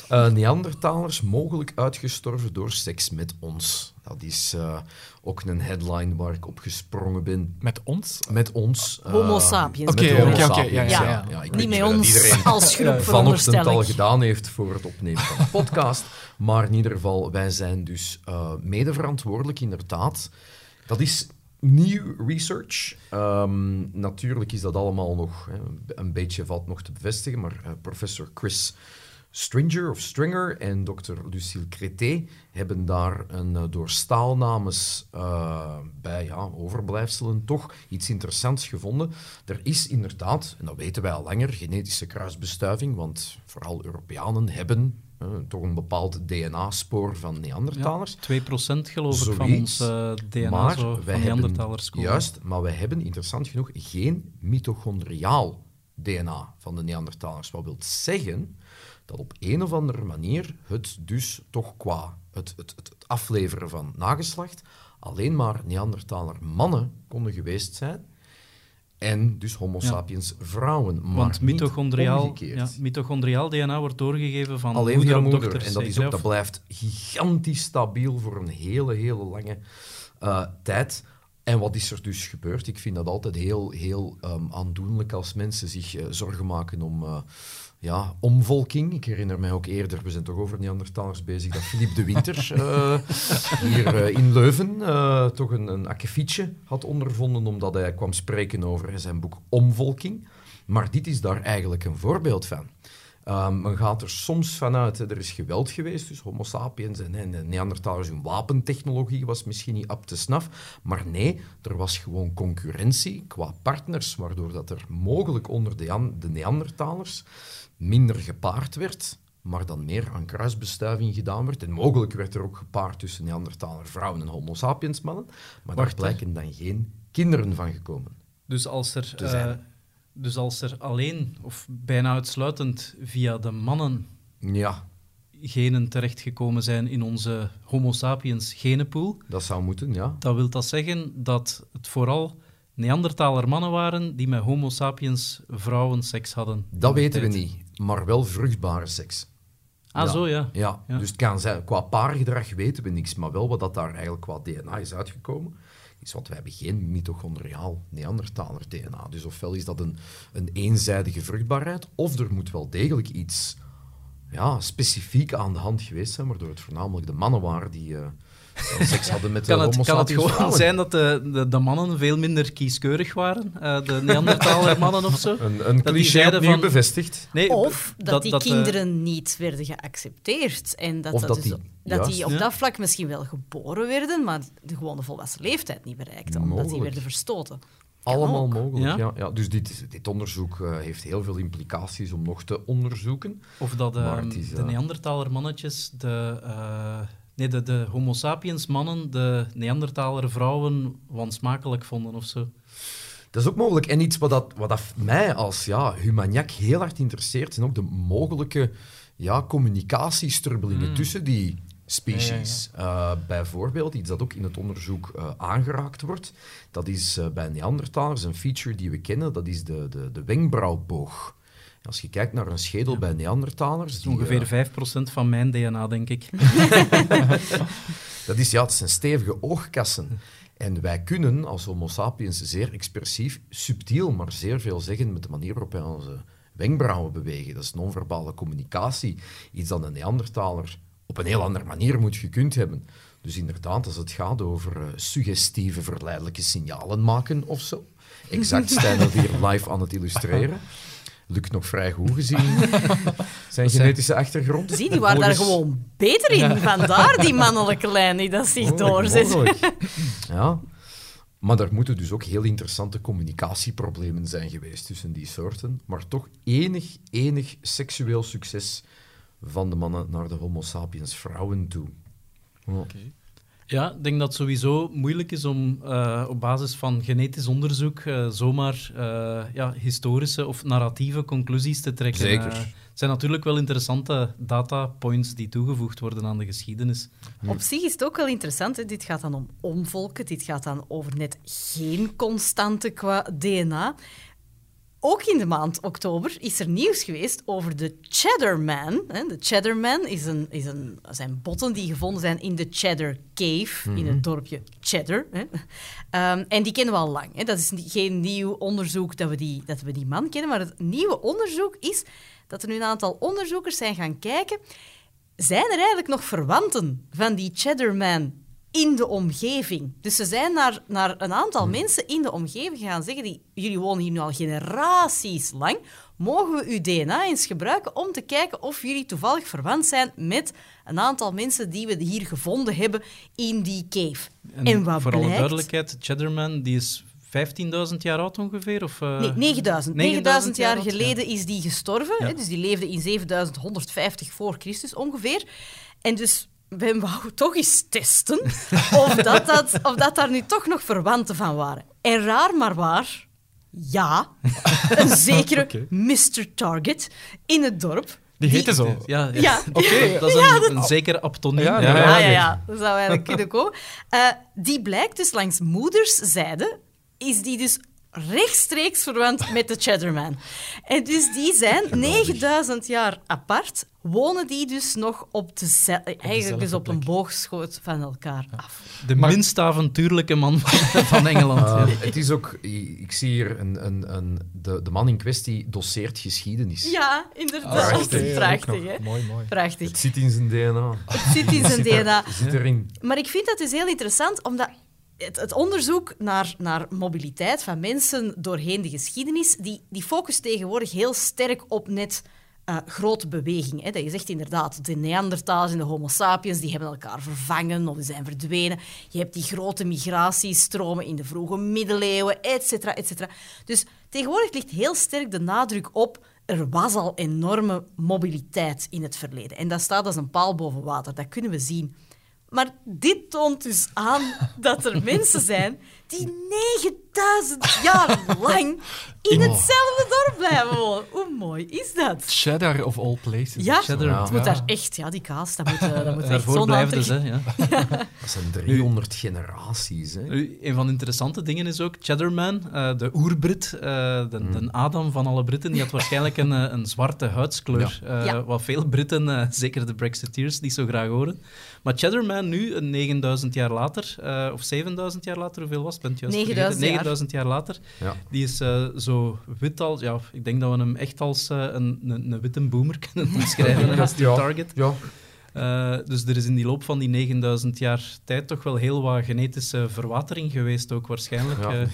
Eh Neandertalers mogelijk uitgestorven door seks met ons. Dat is eh, ook een headline waar ik op gesprongen ben. Met ons? Met ons. eh, Homo sapiens. met Oké, oké, ja, ja, ja. Niet met ons iedereen als groep, vanochtend al gedaan heeft voor het opnemen van de podcast. Maar in ieder geval, wij zijn dus eh mede verantwoordelijk, inderdaad. Dat is nieuw research. Ehm, natuurlijk is dat allemaal nog hè, een beetje valt nog te bevestigen, maar professor Chris Stringer of Stringer en dokter Lucille Crété hebben daar een, eh, door staalnames eh, bij ja, overblijfselen toch iets interessants gevonden. Er is inderdaad, en dat weten wij al langer, genetische kruisbestuiving, want vooral Europeanen hebben eh, toch een bepaald DNA-spoor van Neandertalers. 2% geloof ik van ons DNA maar zo, wij van Neandertalers juist, maar wij hebben interessant genoeg geen mitochondriaal DNA van de Neandertalers. Wat wil zeggen dat op een of andere manier het dus toch qua het, het, het, het afleveren van nageslacht alleen maar Neandertaler mannen konden geweest zijn en dus homo Ja. sapiens vrouwen, maar Want mitochondriaal, ja, mitochondriaal DNA wordt doorgegeven van Alleen moeder moeder. dochter. En dat, is ook, dat blijft gigantisch stabiel voor een hele, hele lange eh, tijd. En wat is er dus gebeurd? Ik vind dat altijd heel, heel ehm, aandoenlijk als mensen zich eh, zorgen maken om, eh, ja, omvolking. Ik herinner mij ook eerder, we zijn toch over Neandertalers bezig, dat Philippe de Winter eh, hier eh, in Leuven eh, toch een, een akkefietje had ondervonden, omdat hij kwam spreken over zijn boek Omvolking. Maar dit is daar eigenlijk een voorbeeld van. Um, men gaat er soms vanuit, er is geweld geweest, dus homo sapiens en, en Neandertalers, hun wapentechnologie was misschien niet up te snaf, maar nee, er was gewoon concurrentie qua partners, waardoor dat er mogelijk onder de, de Neandertalers minder gepaard werd, maar dan meer aan kruisbestuiving gedaan werd. En mogelijk werd er ook gepaard tussen Neandertaler vrouwen en homo sapiens mannen, maar daar blijken dan geen kinderen van gekomen. Dus als er... Uh, dus als er alleen of bijna uitsluitend via de mannen ja. genen terechtgekomen zijn in onze Homo sapiens genenpool. Dat zou moeten, ja. Dan wil dat zeggen dat het vooral Neandertaler mannen waren die met Homo sapiens vrouwen seks hadden. Dat weten we niet, maar wel vruchtbare seks. Ah, zo ja. ja. ja. Dus het kan zijn, qua paargedrag weten we niks, maar wel wat dat daar eigenlijk qua DNA is uitgekomen is, want we hebben geen mitochondriaal Neandertaler DNA. Dus ofwel is dat een, een eenzijdige vruchtbaarheid, of er moet wel degelijk iets ja, specifiek aan de hand geweest zijn, waardoor het voornamelijk de mannen waren die uh, seks hadden met kan de het, Kan het gewoon zijn dat de, de, de, mannen veel minder kieskeurig waren? Uh, de Neandertaler mannen of zo? Een, een cliché opnieuw van, bevestigd. Nee, of dat, dat die dat, kinderen uh, niet werden geaccepteerd. En dat, of dat, dat dus, die, dat die op ja. dat vlak misschien wel geboren werden, maar de gewone volwassen leeftijd niet bereikten, omdat mogelijk. die werden verstoten. Allemaal mogelijk, ja? ja? Dus dit, dit onderzoek uh, heeft heel veel implicaties om nog te onderzoeken. Of dat uh, is, de Neandertaler mannetjes de... Nee, de, de Homo sapiens mannen de Neandertaler vrouwen wansmakelijk vonden of zo. Dat is ook mogelijk. En iets wat, dat, wat dat mij als ja, humaniak heel hard interesseert, zijn ook de mogelijke ja, communicatiestrubbelingen mm. tussen die species. Ja, ja, uh, bijvoorbeeld, iets dat ook in het onderzoek uh, aangeraakt wordt, dat is uh, bij Neandertalers een feature die we kennen, dat is de, de, de wenkbrauwboog. Als je kijkt naar een schedel ja. bij Neandertalers... Dat is ongeveer 5% van mijn DNA, denk ik. dat is, ja, het zijn stevige oogkassen. En wij kunnen als homo sapiens zeer expressief, subtiel, maar zeer veel zeggen met de manier waarop wij onze wenkbrauwen bewegen. Dat is non-verbale communicatie. Iets dat een Neandertaler op een heel andere manier moet gekund hebben. Dus inderdaad, als het gaat over uh, suggestieve, verleidelijke signalen maken of zo. Exact zijn we hier live aan het illustreren lukt nog vrij goed gezien zijn genetische achtergrond. Zie, die waren daar gewoon beter in. Vandaar die mannelijke lijn die dat zich doorzet. Ja. Maar er moeten dus ook heel interessante communicatieproblemen zijn geweest tussen die soorten. Maar toch enig, enig seksueel succes van de mannen naar de homo sapiens vrouwen toe. Oké. Ja, ik denk dat het sowieso moeilijk is om uh, op basis van genetisch onderzoek uh, zomaar uh, ja, historische of narratieve conclusies te trekken. Zeker. het zijn natuurlijk wel interessante datapoints die toegevoegd worden aan de geschiedenis. Op zich is het ook wel interessant. Hè? Dit gaat dan om omvolken. Dit gaat dan over net geen constante qua DNA. Ook in de maand oktober is er nieuws geweest over de Cheddarman. De Cheddarman is een, is een, zijn botten die gevonden zijn in de Cheddar Cave, in het mhm. dorpje Cheddar. Hè. Um, en die kennen we al lang. Hè. Dat is geen nieuw onderzoek dat we, die, dat we die man kennen, maar het nieuwe onderzoek is dat er nu een aantal onderzoekers zijn gaan kijken. Zijn er eigenlijk nog verwanten van die Cheddarman in de omgeving. Dus ze zijn naar, naar een aantal hmm. mensen in de omgeving gaan zeggen: die, jullie wonen hier nu al generaties lang. Mogen we uw DNA eens gebruiken om te kijken of jullie toevallig verwant zijn met een aantal mensen die we hier gevonden hebben in die cave? En, en wat voor alle duidelijkheid, Cheddarman die is 15.000 jaar oud ongeveer? Of, uh... Nee, 9.000. 9.000 jaar, geleden is die gestorven. Hè, dus die leefde in 7150 voor Christus ongeveer. En dus we wou toch eens testen of, dat, dat, of dat daar nu toch nog verwanten van waren. En raar maar waar, ja, een zekere Mr. Target in het dorp. Die heette zo? Ja, ja. oké. Dat is een, een zekere aptoniem. Ja, ja, ja, dat zou eigenlijk kunnen komen. Uh, die blijkt dus langs moederszijde, is die dus rechtstreeks verwant met de Cheddarman. En dus die zijn 9000 jaar apart, wonen die dus nog op de eigenlijk dus op een boogschoot van elkaar af. De minst avontuurlijke man van, van Engeland. Uh, ja. Het is ook, ik zie hier een, een, een, de, de man in kwestie doseert geschiedenis. Ja, inderdaad. Prachtig, Prachtig, ook nog. hè? Mooi, mooi. Prachtig. Het zit in zijn DNA. Het zit in zijn DNA. Zit erin. Maar ik vind dat dus heel interessant, omdat het, onderzoek naar, naar mobiliteit van mensen doorheen de geschiedenis, die, die focust tegenwoordig heel sterk op net eh, grote bewegingen. Dat je zegt inderdaad, de Neandertalers en de Homo sapiens die hebben elkaar vervangen of zijn verdwenen. Je hebt die grote migratiestromen in de vroege middeleeuwen, et cetera, et cetera. Dus tegenwoordig ligt heel sterk de nadruk op er was al enorme mobiliteit in het verleden. En dat staat als een paal boven water, dat kunnen we zien. Maar dit toont dus aan dat er mensen zijn die 9000 jaar lang in hetzelfde dorp blijven wonen. Hoe mooi is dat? Cheddar of all places. Ja, Cheddar. het moet daar echt, ja, die kaas, dat moet, eh, dat moet echt Daarvoor blijven aantrek- ze. Ja. Dat zijn 300 generaties. Hè. Nu, Een van de interessante dingen is ook Cheddarman, eh, de oerbrit, eh, de, de Adam van alle Britten, die had waarschijnlijk een, een zwarte huidskleur. Eh, Ja. Wat veel Britten, eh, zeker de Brexiteers, niet zo graag horen. Maar Cheddarman nu, een 9000 jaar later, eh, of 7000 jaar later, hoeveel was het? Ben het juist 9000 vergeten? jaar. 9000 jaar later. Ja. Die is eh, zo wit als... Ja, ik denk dat we hem echt als eh, een, een, een witte boomer kunnen beschrijven. als die Ja. target. Ja. Eh, dus er is in die loop van die 9000 jaar tijd toch wel heel wat genetische verwatering geweest, ook waarschijnlijk. Ja. Eh,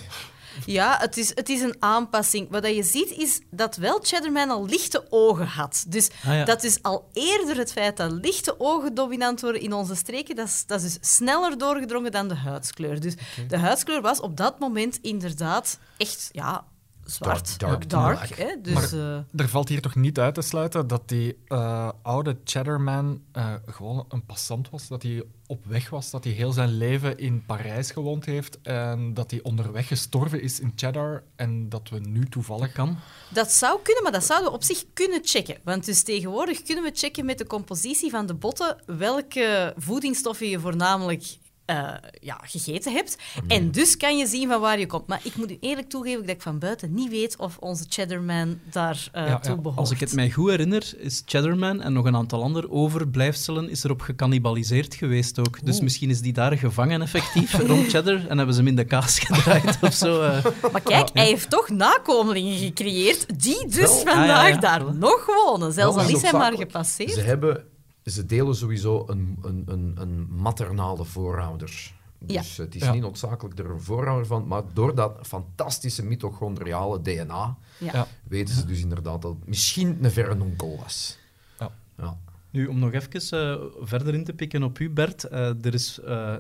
Ja, het is, het is een aanpassing. Wat je ziet is dat wel Cheddarman al lichte ogen had. Dus Ah, ja. dat is al eerder het feit dat lichte ogen dominant worden in onze streken, dat is, dat is dus sneller doorgedrongen dan de huidskleur. Dus de huidskleur was op dat moment inderdaad echt ja, zwart, Dark- dark dark. hè. Dus, Maar- eh, Er valt hier toch niet uit te sluiten dat die eh, oude Cheddarman eh, gewoon een passant was. Dat hij op weg was, dat hij heel zijn leven in Parijs gewoond heeft en dat hij onderweg gestorven is in Cheddar en dat we nu toevallig... kan. Dat zou kunnen, maar dat zouden we op zich kunnen checken. Want dus tegenwoordig kunnen we checken met de compositie van de botten welke voedingsstoffen je voornamelijk eh, ja, gegeten hebt. En dus kan je zien van waar je komt. Maar ik moet u eerlijk toegeven dat ik van buiten niet weet of onze Cheddarman daar eh Ja, toe ja. behoort. Als ik het mij goed herinner, is Cheddarman en nog een aantal andere overblijfselen is erop gecannibaliseerd geweest ook. Dus misschien is die daar gevangen effectief rond Cheddar en hebben ze hem in de kaas gedraaid of zo. eh. Maar kijk, hij heeft toch nakomelingen gecreëerd die dus Wel. vandaag Ah, daar nog wonen. Zelfs al is hij maar gepasseerd. Ze, hebben, ze delen sowieso een, een, een, een maternale voorouder. Dus het is Ja. niet noodzakelijk er een voorouder van, maar door dat fantastische mitochondriale DNA Ja. Ja. weten ze dus inderdaad dat het misschien een verre onkel was. Ja. Nu, om nog even eh, verder in te pikken op u, Bert. eh, er is, eh,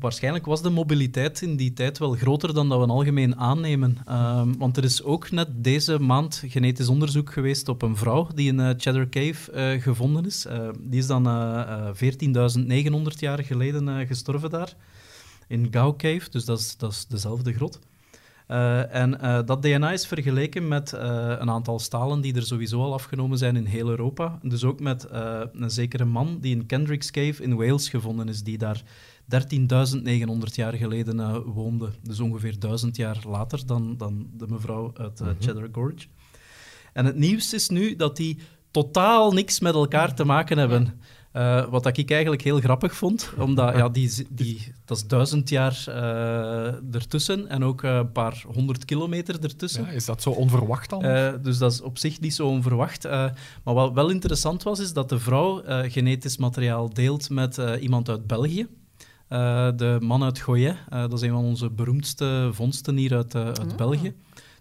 waarschijnlijk was de mobiliteit in die tijd wel groter dan dat we algemeen aannemen. Ehm, want er is ook net deze maand genetisch onderzoek geweest op een vrouw die in Cheddar Cave gevonden is. Die is dan eh, eh, 14.900 jaar geleden gestorven daar, in Gao Cave. Dus dat is, dat is dezelfde grot. Eh, en eh, dat DNA is vergeleken met eh, een aantal stalen die er sowieso al afgenomen zijn in heel Europa. Dus ook met een zekere man die in Kendrick's Cave in Wales gevonden is, die daar 13.900 jaar geleden woonde. Dus ongeveer 1000 jaar later dan, dan de mevrouw uit eh, Cheddar Gorge. En het nieuws is nu dat die totaal niks met elkaar te maken hebben. Eh, wat dat ik eigenlijk heel grappig vond, omdat ja, die, die, dat is duizend jaar eh, ertussen en ook eh, een paar honderd kilometer ertussen. Ja, is dat zo onverwacht dan? Eh, dus dat is op zich niet zo onverwacht. Eh, maar wat wel interessant was, is dat de vrouw eh, genetisch materiaal deelt met eh, iemand uit België. Eh, de man uit Goyet, eh, dat is een van onze beroemdste vondsten hier uit, eh, uit België.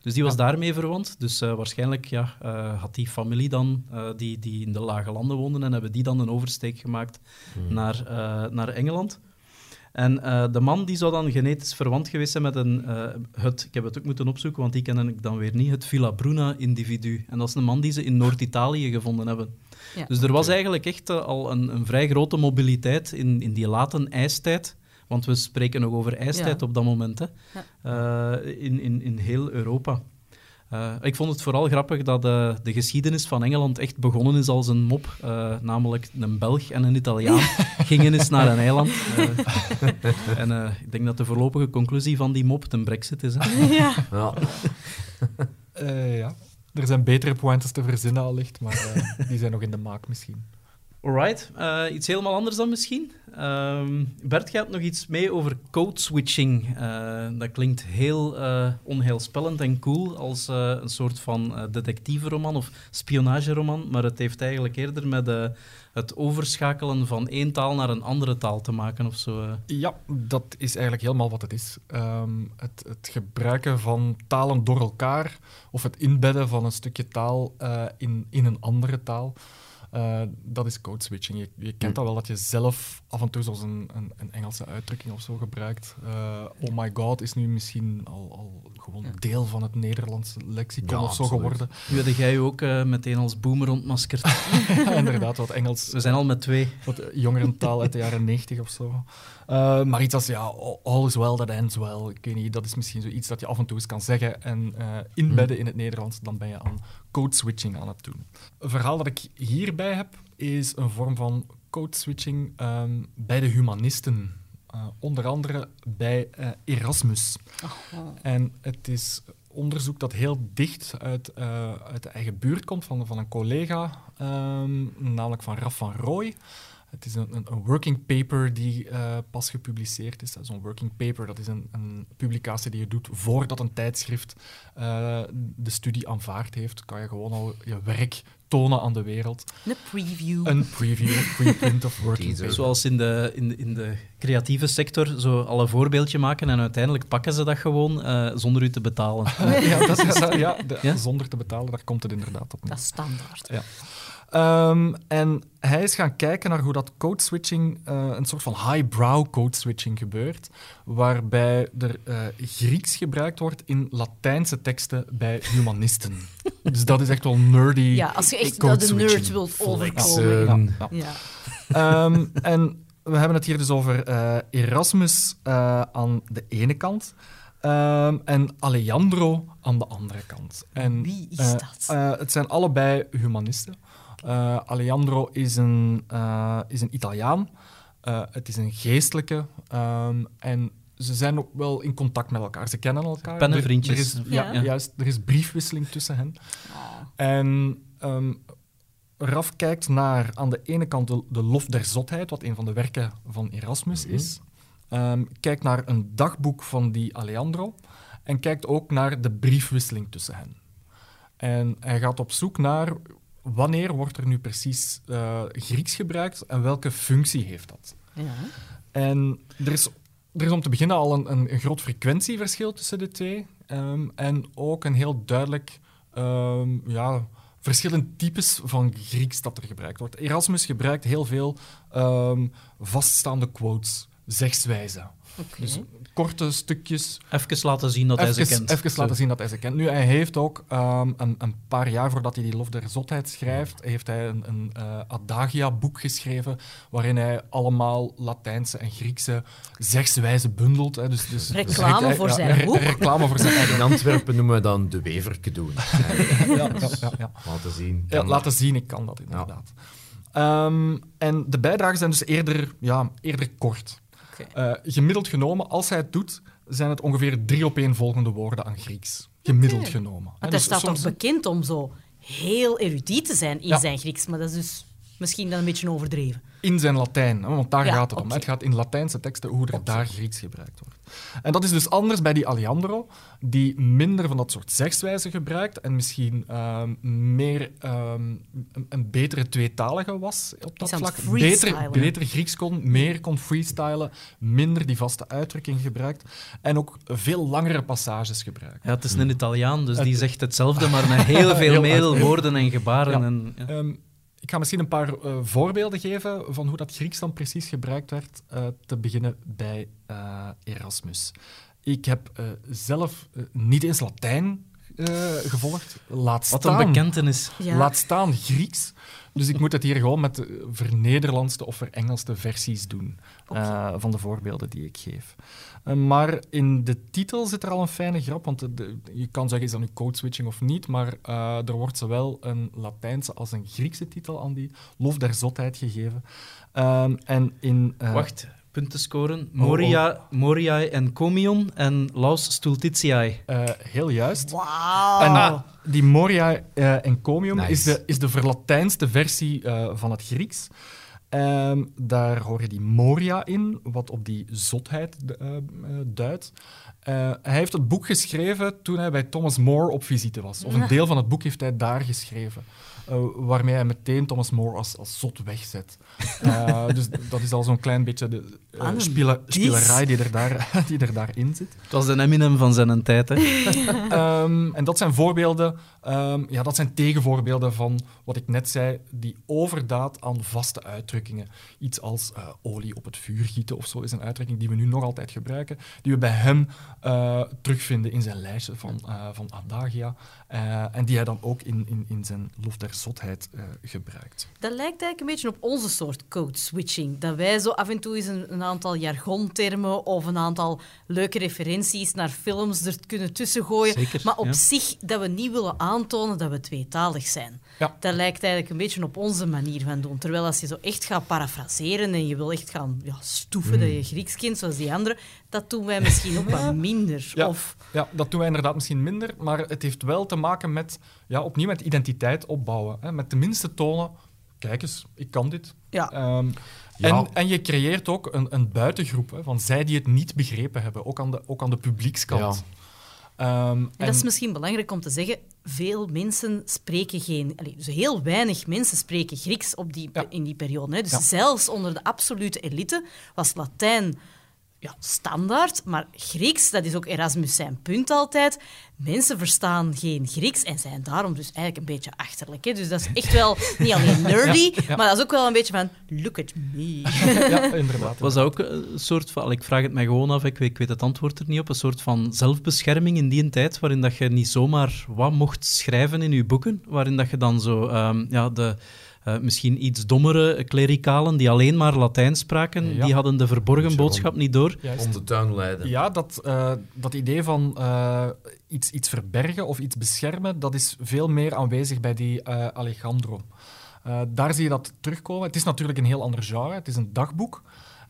Dus die was daarmee verwant. Dus eh, waarschijnlijk ja, eh, had die familie dan, eh, die, die in de lage landen woonden, en hebben die dan een oversteek gemaakt naar, eh, naar Engeland. En de man die zou dan genetisch verwant geweest zijn met een, het, ik heb het ook moeten opzoeken, want die ken ik dan weer niet, het Villa Bruna-individu. En dat is een man die ze in Noord-Italië gevonden hebben. Ja. Dus er was eigenlijk echt al een, een vrij grote mobiliteit in, in die late ijstijd. Want we spreken nog over ijstijd Ja. op dat moment, hè, eh, in, in, in heel Europa. Uh, ik vond het vooral grappig dat uh, de geschiedenis van Engeland echt begonnen is als een mop. Uh, namelijk een Belg en een Italiaan gingen eens naar een eiland. en ik denk dat de voorlopige conclusie van die mop de brexit is. Hè? Ja. Ja. ja. Er zijn betere pointes te verzinnen allicht, maar die zijn nog in de maak misschien. Alright, uh, iets helemaal anders dan misschien. Uh, Bert gaat nog iets mee over code switching. Uh, dat klinkt heel uh, onheilspellend en cool als een soort van detectievenroman of spionageroman, maar het heeft eigenlijk eerder met het overschakelen van één taal naar een andere taal te maken of zo. Ja, dat is eigenlijk helemaal wat het is. Um, het, het, gebruiken van talen door elkaar of het inbedden van een stukje taal in, in een andere taal. Uh, dat is code switching. Je, je kent hm. dat wel, dat je zelf af en toe zoals een, een, een Engelse uitdrukking of zo gebruikt. Uh, oh my god is nu misschien al, al gewoon deel van het Nederlandse lexicon of zo geworden. Nu had jij ook uh, meteen als boomer ontmaskerd. ja, inderdaad, wat Engels. We zijn al met twee. Wat jongerentaal uit de jaren negentig of zo. Uh, maar iets als, ja, all is well that ends well. Ik weet niet, dat is misschien zoiets dat je af en toe eens kan zeggen en uh, inbedden in het Nederlands. Dan ben je aan code switching aan het doen. Een verhaal dat ik hierbij heb, is een vorm van code switching um, bij de humanisten. Uh, onder andere bij Erasmus. Oh. En het is onderzoek dat heel dicht uit, uit de eigen buurt komt van, van een collega, um, namelijk van Raf van Rooij. Het is een, een, working paper die uh, pas gepubliceerd is. Zo'n working paper dat is een, een, publicatie die je doet voordat een tijdschrift uh, de studie aanvaard heeft. Kan je gewoon al je werk tonen aan de wereld. Een preview. Een preview, een preprint of working paper. Zoals in de, in, de, in de creatieve sector, zo al een voorbeeldje maken en uiteindelijk pakken ze dat gewoon uh, zonder u te betalen. ja, dat is, ja, de, ja, zonder te betalen, daar komt het inderdaad op. Dat is standaard. Ja. Um, en hij is gaan kijken naar hoe dat code switching, uh, een soort van highbrow code switching gebeurt, waarbij er uh, Grieks gebruikt wordt in Latijnse teksten bij humanisten. dus dat is echt wel nerdy. Ja, als je echt dat de nerd wilt overkomen. Ja, ja. um, en we hebben het hier dus over uh, Erasmus aan de ene kant. Um, en Alejandro aan de andere kant. En, Wie is dat? het zijn allebei humanisten. Uh, Alejandro is een, uh, is een Italiaan. Uh, het is een geestelijke. Um, en ze zijn ook wel in contact met elkaar. Ze kennen elkaar. Pennenvriendjes. Er, er is, ja, ja. Juist, er is briefwisseling tussen hen. Oh. En um, Raf kijkt naar aan de ene kant de, de, Lof der Zotheid, wat een van de werken van Erasmus mhm. is. Um, kijkt naar een dagboek van die Alejandro. En kijkt ook naar de briefwisseling tussen hen. En hij gaat op zoek naar wanneer wordt er nu precies uh, Grieks gebruikt en welke functie heeft dat? Ja. En er is, er is om te beginnen al een, een, een groot frequentieverschil tussen de twee. Um, en ook een heel duidelijk um, ja, verschillende types van Grieks dat er gebruikt wordt. Erasmus gebruikt heel veel um, vaststaande quotes, zegswijzen. Okay. Dus korte stukjes. Even laten zien dat hij ze kent. Even laten zien dat hij ze kent. Nu, hij heeft ook um, een, een, paar jaar voordat hij die Lof der Zotheid schrijft, heeft hij een, een uh, Adagia-boek geschreven, waarin hij allemaal Latijnse en Griekse zegswijzen bundelt. Hè. Dus, dus, reclame dus voor zijn ja, boek. reclame voor zijn eigen In Antwerpen noemen we dan de weverke doen. ja, ja, ja, Laten zien. Ja, laten zien, ik kan dat inderdaad. Um, en de bijdragen zijn dus eerder, ja, eerder kort. Okay. Uh, gemiddeld genomen, als hij het doet, zijn het ongeveer drie opeenvolgende woorden aan Grieks. Gemiddeld okay. genomen. Want hij dus staat soms... toch bekend om zo heel erudiet te zijn in ja. zijn Grieks, maar dat is dus misschien dan een beetje overdreven. In zijn Latijn, want daar ja, gaat het om. Het gaat in Latijnse teksten hoe er daar Grieks gebruikt wordt. En dat is dus anders bij die Alejandro, die minder van dat soort zegswijzen gebruikt en misschien um, meer um, een, een, betere tweetalige was op dat vlak. Beter, beter Grieks kon, meer kon freestylen, minder die vaste uitdrukking gebruikt en ook veel langere passages gebruikt. Ja, het is een Italiaan, dus het, die zegt hetzelfde, maar met heel veel meer woorden en gebaren. Ja. En, ja. Um, ik ga misschien een paar uh, voorbeelden geven van hoe dat Grieks dan precies gebruikt werd, uh, te beginnen bij uh, Erasmus. Ik heb zelf niet eens Latijn eh, gevolgd. Laat Wat een staan, bekentenis. Ja. laat staan Grieks. Dus ik moet het hier gewoon met de vernederlandste of verengelse versies doen eh, van de voorbeelden die ik geef. Eh, maar in de titel zit er al een fijne grap, want de- de- je kan zeggen, is dat nu code switching of niet, maar eh, er wordt zowel een Latijnse als een Griekse titel aan die lof der zotheid gegeven. Ehm, en in... eh, Wacht, punten scoren. Moria, Moriae en Comion en Laus Stultitiae. eh, heel juist. Wauw. En die Moria Encomium Nice. is, de, is de verlatijnste versie eh, van het Grieks. Ehm, daar hoor je die Moria in, wat op die zotheid eh, eh, duidt. Eh, hij heeft het boek geschreven toen hij bij Thomas More op visite was. Of een deel van het boek heeft hij daar geschreven. Eh, waarmee hij meteen Thomas More als, als zot wegzet. Eh, dus dat is al zo'n klein beetje de spiele- spielerij die er, daar, die er daarin zit. Het was de Eminem van zijn tijd. Hè. Ehm, en dat zijn voorbeelden, ehm, ja, dat zijn tegenvoorbeelden van wat ik net zei, die overdaad aan vaste uitdrukkingen. Iets als olie op het vuur gieten of zo is een uitdrukking die we nu nog altijd gebruiken, die we bij hem eh, terugvinden in zijn lijstje van, eh, van adagia eh, en die hij dan ook in, in, in zijn lof der zotheid eh, gebruikt. Dat lijkt eigenlijk een beetje op onze soort code switching. Dat wij zo af en toe eens een, een aantal jargontermen of een aantal leuke referenties naar films er kunnen tussengooien. Zeker, maar op ja. zich dat we niet willen aantonen dat we tweetalig zijn. Ja. Dat lijkt eigenlijk een beetje op onze manier van doen. Terwijl als je zo echt gaat parafraseren en je wil echt gaan ja, stoeven dat je Grieks kent zoals die anderen, dat doen wij misschien ook wat minder. Ja. Of, Ja, dat doen wij inderdaad misschien minder, maar het heeft wel te maken met, ja, opnieuw met identiteit opbouwen. Hè. Met tenminste tonen, kijk eens, ik kan dit. ja. Ehm, Ja. en, en je creëert ook een, een buitengroep hè, van zij die het niet begrepen hebben, ook aan de, ook aan de publiekskant. Ehm, En dat is misschien belangrijk om te zeggen. Veel mensen spreken geen... allee, dus heel weinig mensen spreken Grieks op die, Ja. in die periode. Hè. Dus Ja. zelfs onder de absolute elite was Latijn ja, standaard. Maar Grieks, dat is ook Erasmus zijn punt altijd. Mensen verstaan geen Grieks en zijn daarom dus eigenlijk een beetje achterlijk. Hè. Dus dat is echt wel niet alleen nerdy, ja. maar dat is ook wel een beetje van... Look at me. ja, inderdaad. Was dat ook een soort van, ik vraag het mij gewoon af, ik weet, ik weet het antwoord er niet op, een soort van zelfbescherming in die tijd, waarin dat je niet zomaar wat mocht schrijven in je boeken, waarin dat je dan zo ehm, ja, de eh, misschien iets dommere klerikalen die alleen maar Latijn spraken, Ja. die hadden de verborgen boodschap niet door. Juist. Om de tuin leiden. Ja, dat, eh, dat idee van eh, iets, iets verbergen of iets beschermen, dat is veel meer aanwezig bij die eh, Alejandro. Eh, daar zie je dat terugkomen. Het is natuurlijk een heel ander genre. Het is een dagboek.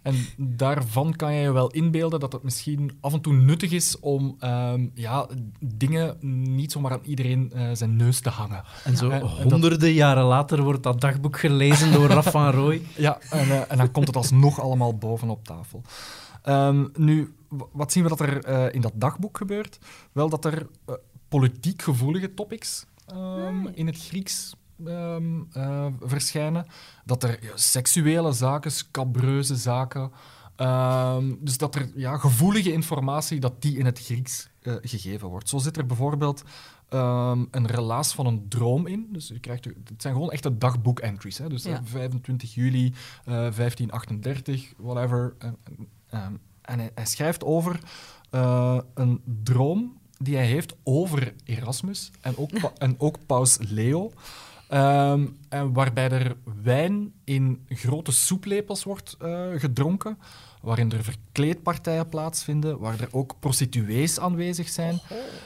En daarvan kan je je wel inbeelden dat het misschien af en toe nuttig is om ehm, ja, dingen niet zomaar aan iedereen eh, zijn neus te hangen. En zo En- en dat- honderden jaren later wordt dat dagboek gelezen door Raf van Rooij. Ja, en, eh, en dan komt het alsnog allemaal boven op tafel. Ehm, nu, wat zien we dat er eh, in dat dagboek gebeurt? Wel dat er politiek gevoelige topics ehm, in het Grieks ehm, eh, verschijnen. Dat er ja, seksuele zaken, scabreuze zaken... ehm, dus dat er ja, gevoelige informatie dat die in het Grieks eh, gegeven wordt. Zo zit er bijvoorbeeld ehm, een relaas van een droom in. Dus je krijgt, het zijn gewoon echte dagboek-entries. Hè? Dus Ja. eh, 25 juli eh, 1538, whatever. En hij, hij schrijft over een droom die hij heeft over Erasmus en ook, en ook paus Leo. Ehm, en waarbij er wijn in grote soeplepels wordt eh, gedronken, waarin er verkleedpartijen plaatsvinden, waar er ook prostituees aanwezig zijn.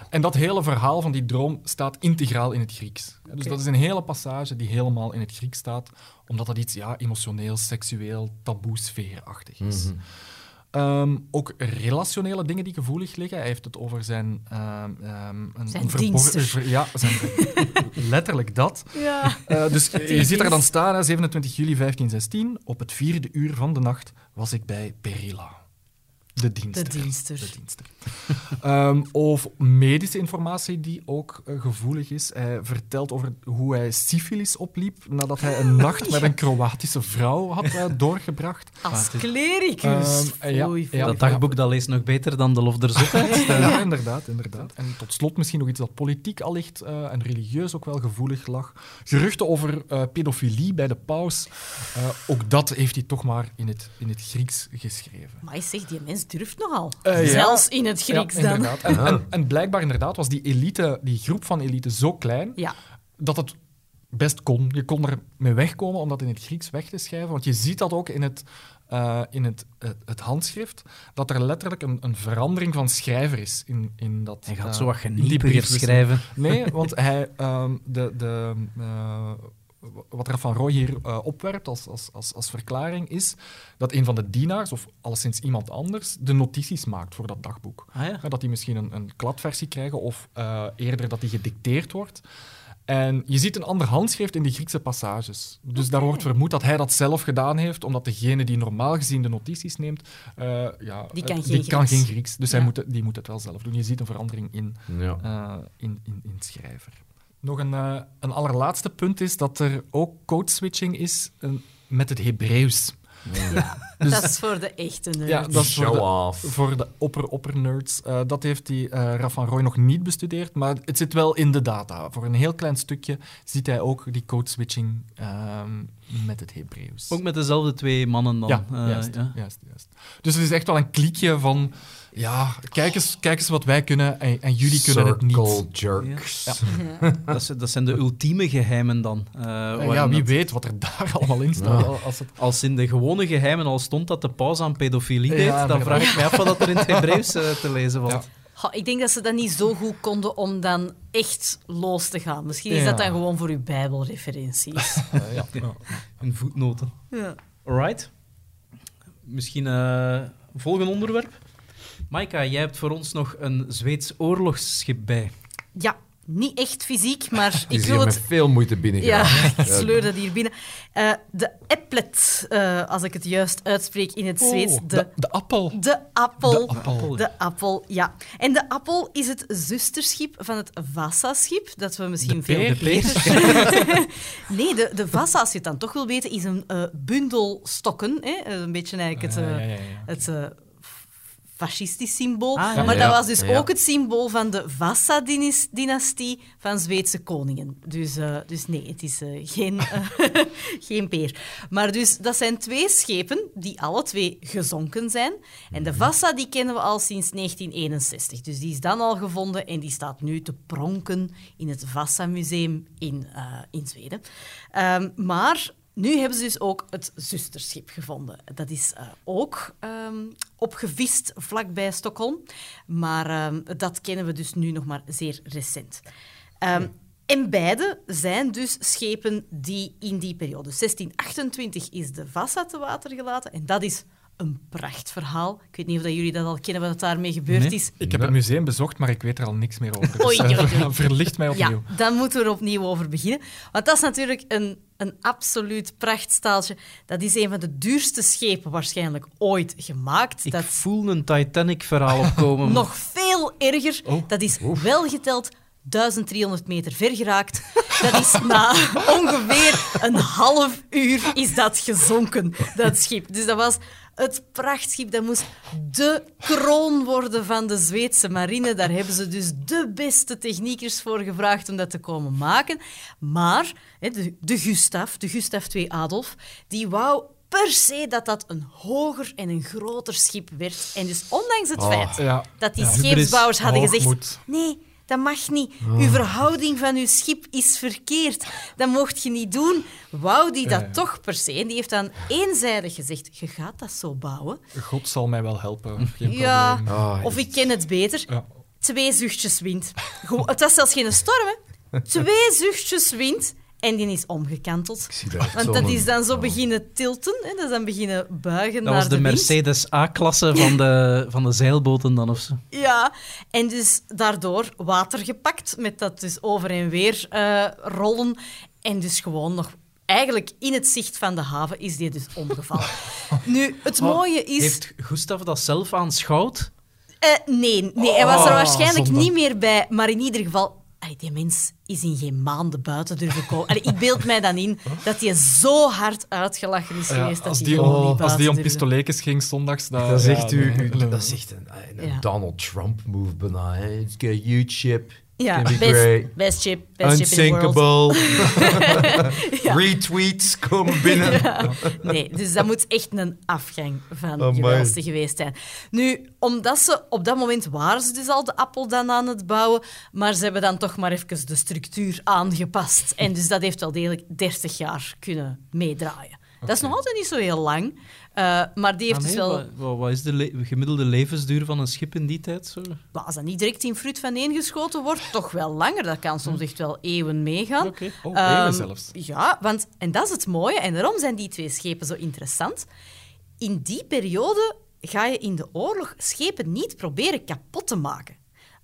En dat hele verhaal van die droom staat integraal in het Grieks. Dus dat is een hele passage die helemaal in het Grieks staat, omdat dat iets ja, emotioneel, seksueel, taboe sfeerachtig is. Mhm. Ehm, ook relationele dingen die gevoelig liggen. Hij heeft het over zijn... ehm, een, Zijn ver- ja, zijn, letterlijk dat. Ja. Eh, dus je ziet er dan staan, hè, 27 juli 1516. Op het vierde uur van de nacht was ik bij Perilla. De dienster. De dienster. De dienster. Ehm, of medische informatie die ook eh, gevoelig is. Hij vertelt over hoe hij syfilis opliep nadat hij een nacht met een Kroatische vrouw had eh, doorgebracht. Als klericus. Ehm, ja, dat dagboek dat leest nog beter dan de Lof der Zotheid. Ja, inderdaad, inderdaad. En tot slot misschien nog iets dat politiek allicht eh, en religieus ook wel gevoelig lag. Geruchten over eh, pedofilie bij de paus. eh, ook dat heeft hij toch maar in het, in het Grieks geschreven. Maar zeg, die mens durft nogal. Eh, ja. Zelfs in het Grieks Ja, dan. inderdaad. En, en, en blijkbaar inderdaad was die elite, die groep van elite zo klein Ja. dat het best kon. Je kon er mee wegkomen om dat in het Grieks weg te schrijven. Want je ziet dat ook in het, eh, in het, het, het handschrift, dat er letterlijk een, een verandering van schrijver is in, in dat Hij gaat eh, zo wat in die geniepiger schrijven. Nee, want hij, ehm, de, de, eh, wat Raf van Rooij hier eh, opwerpt als, als, als, als verklaring is dat een van de dienaars, of alleszins iemand anders, de notities maakt voor dat dagboek. Ah ja. Ja, dat die misschien een, een kladversie krijgen of eh, eerder dat die gedicteerd wordt. En je ziet een ander handschrift in die Griekse passages. Dus daar wordt vermoed dat hij dat zelf gedaan heeft, omdat degene die normaal gezien de notities neemt, eh, ja, Die kan geen die kan Grieks. geen Grieks. Dus hij moet, het- die moet het wel zelf doen. Je ziet een verandering in, Ja. eh, in, in, in schrijver. Nog een, eh, een allerlaatste punt is dat er ook codeswitching is eh, met het Hebreeuws. Dus- Dat is voor de echte nerds. Ja, dat is voor Show de, off. voor de opper-opper-nerds. Eh, dat heeft die eh Raf van Rooij nog niet bestudeerd, maar het zit wel in de data. Voor een heel klein stukje ziet hij ook die codeswitching ehm met het Hebreeuws. Ook met dezelfde twee mannen dan. ja, eh, juist, ja. juist, juist. Dus het is echt wel een kliekje van... Ja, kijk eens, kijk eens wat wij kunnen en, en jullie kunnen het Circle niet. jerks. Ja. Dat, zijn- dat zijn de ultieme geheimen dan. eh, ja, wie dat- weet wat er daar allemaal in staat. Ja. Als het, Als in de gewone geheimen al stond dat de paus aan pedofilie Ja, deed, dan vraag ik me af wat dat er in het Hebreeuws eh, te lezen valt. Ik denk dat ze dat niet zo goed konden om dan echt los te gaan. Misschien is Ja. dat dan gewoon voor uw bijbelreferenties. eh, ja, voetnoten. ja. Alright. Misschien eh volgende onderwerp. Maika, jij hebt voor ons nog een Zweeds oorlogsschip bij. ja, niet echt fysiek, maar ik wil het... met veel moeite Ja, binnengegaan. ik sleur dat hier binnen. Eh, de Applet, eh, als ik het juist uitspreek in het Zweeds. Oh, De, de, de appel. de appel. De appel. De appel, ja. En de appel is het zusterschip van het Vasa-schip, dat we misschien De veel peer? De peer? beter... nee, de, de Vasa, als je het dan toch wil weten, is een eh, bundel stokken. Hè? Een beetje eigenlijk het, Ja, ja, ja, ja. het eh, fascistisch symbool. Ah, ja. maar dat was dus Ja. ook het symbool van de Vasa-dynastie van Zweedse koningen. Dus, eh, dus nee, het is eh, geen, eh, geen peer. Maar dus, dat zijn twee schepen die alle twee gezonken zijn. En de Vasa die kennen we al sinds 1961. Dus die is dan al gevonden en die staat nu te pronken in het Vasa-museum in, in Zweden. Ehm, maar nu hebben ze dus ook het zusterschip gevonden. Dat is eh, ook ehm, opgevist vlakbij Stockholm. Maar ehm, dat kennen we dus nu nog maar zeer recent. Ehm, En beide zijn dus schepen die in die periode, 1628 is de Vassa te water gelaten. En dat is een prachtverhaal. Ik weet niet of dat jullie dat al kennen, wat daarmee gebeurd Nee. is. Ik heb het museum bezocht, maar ik weet er al niks meer over. Dus, Oei, eh, oei, oei. verlicht mij opnieuw. Ja, dan moeten we er opnieuw over beginnen. Want dat is natuurlijk een, een absoluut prachtstaaltje. Dat is een van de duurste schepen waarschijnlijk ooit gemaakt. Ik dat voel een Titanic-verhaal opkomen. nog veel erger. Oh. Dat is wel geteld 1300 meter ver geraakt. Dat is na ongeveer een half uur is dat gezonken, dat schip. Dus dat was het prachtschip. Dat moest de kroon worden van de Zweedse marine. Daar hebben ze dus de beste techniekers voor gevraagd om dat te komen maken. Maar hè, de, de Gustav, de Gustav II Adolf, die wou per se dat dat een hoger en een groter schip werd. En dus ondanks het Oh, feit ja. dat die Ja. scheepsbouwers hadden gezegd... Hoogmoed. Nee, dat mag niet. Uw verhouding van uw schip is verkeerd. Dat mocht je niet doen. Wou die dat Ja, ja. toch per se? En die heeft dan eenzijdig gezegd, je gaat dat zo bouwen. God zal mij wel helpen. Geen Ja, probleem. Ah, of ik ken het beter. Ja. Twee zuchtjes wind. Het was zelfs geen storm, hè. Twee zuchtjes wind. En die is omgekanteld. Ik zie Want dat is dan zo oh. beginnen tilten. Hè. Dat is dan beginnen buigen Dat naar was de. Mercedes A-klasse van de, van de zeilboten dan of zo. Ja, en dus daardoor water gepakt, met dat dus over en weer eh, rollen. En dus gewoon nog... Eigenlijk in het zicht van de haven is die dus omgevallen. Nu, het mooie is... Heeft Gustav dat zelf aanschouwd? Eh, nee, nee, hij was er Oh, waarschijnlijk niet meer bij. Maar in ieder geval... allee, die mens is in geen maanden buiten durven komen. Allee, ik beeld mij dan in dat hij zo hard uitgelachen is geweest dat als, hij die om, niet als die om durfde. pistoletjes ging zondags... Dat, Dat is echt, u, nee, u- nee. dat is echt een, een Ja. Donald Trump move bijna. It's got a huge ship. Ja, best, great. best ship, best ship in the world. Unsinkable. Retweets komen binnen. Ja. Nee, dus dat moet echt een afgang van Amai. gewelste geweest zijn. Nu, omdat ze op dat moment waren ze dus al de appel dan aan het bouwen, maar ze hebben dan toch maar even de structuur aangepast. En dus dat heeft wel degelijk 30 jaar kunnen meedraaien. Dat is nog altijd niet zo heel lang, eh, maar die heeft Ah, dus wel... wat, wat- is de le- gemiddelde levensduur van een schip in die tijd? Zo? Maar als dat niet direct in fruit van geschoten wordt, toch wel langer. Dat kan soms echt wel eeuwen meegaan. Oké. Oh, Ehm, eeuwen zelfs. Ja, want, en dat is het mooie, en daarom zijn die twee schepen zo interessant. In die periode ga je in de oorlog schepen niet proberen kapot te maken.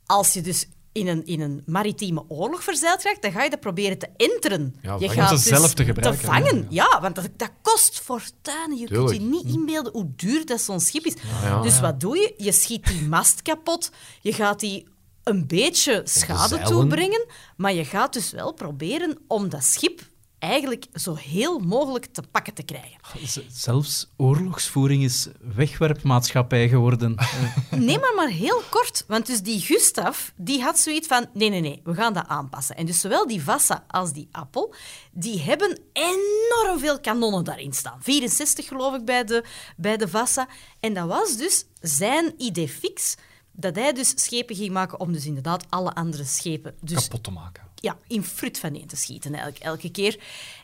Als je dus in een, in een maritieme oorlog verzeild raakt, dan ga je dat proberen te enteren. Ja, je gaat Om ze dus zelf te gebruiken, vangen. ja. Ja, want dat, dat kost fortuinen. Je Tuurlijk. kunt je niet inbeelden hoe duur dat zo'n schip is. ja. dus wat doe je? Je schiet die mast kapot. Je gaat die een beetje schade toebrengen. Maar je gaat dus wel proberen om dat schip eigenlijk zo heel mogelijk te pakken te krijgen. Zelfs oorlogsvoering is wegwerpmaatschappij geworden. Eh, Nee, maar maar heel kort. Want dus die Gustav, die had zoiets van... Nee, nee, nee, we gaan dat aanpassen. En dus zowel die Vassa als die Appel, die hebben enorm veel kanonnen daarin staan. 64 geloof ik bij de, bij de Vassa. En dat was dus zijn idee fix... Dat hij dus schepen ging maken om dus inderdaad alle andere schepen... Dus Kapot te maken. Ja, in fruit van te schieten eigenlijk, elke keer.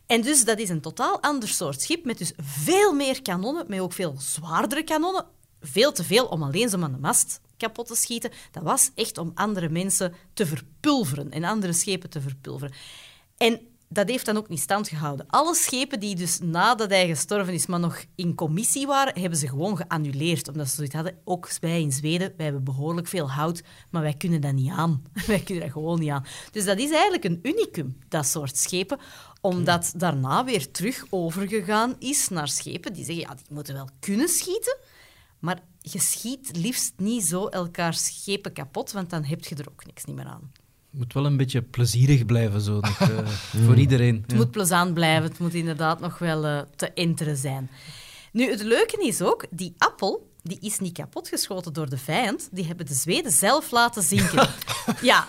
En dus dat is een totaal ander soort schip met dus veel meer kanonnen, met ook veel zwaardere kanonnen. Veel te veel om alleen zo aan de mast kapot te schieten. Dat was echt om andere mensen te verpulveren en andere schepen te verpulveren. En dat heeft dan ook niet stand gehouden. Alle schepen die dus nadat hij gestorven is, maar nog in commissie waren, hebben ze gewoon geannuleerd. Omdat ze zoiets hadden, ook wij in Zweden, wij hebben behoorlijk veel hout, maar wij kunnen dat niet aan. wij kunnen dat gewoon niet aan. Dus dat is eigenlijk een unicum, dat soort schepen. Omdat daarna weer terug overgegaan is naar schepen die zeggen, ja, die moeten wel kunnen schieten, maar je schiet liefst niet zo elkaar schepen kapot, want dan heb je er ook niks niet meer aan. Het moet wel een beetje plezierig blijven, zo, nog, eh, voor iedereen. Het moet plezant blijven, het moet inderdaad nog wel eh, te enteren zijn. Nu, het leuke is ook, die appel die is niet kapotgeschoten door de vijand. Die hebben de Zweden zelf laten zinken. ja,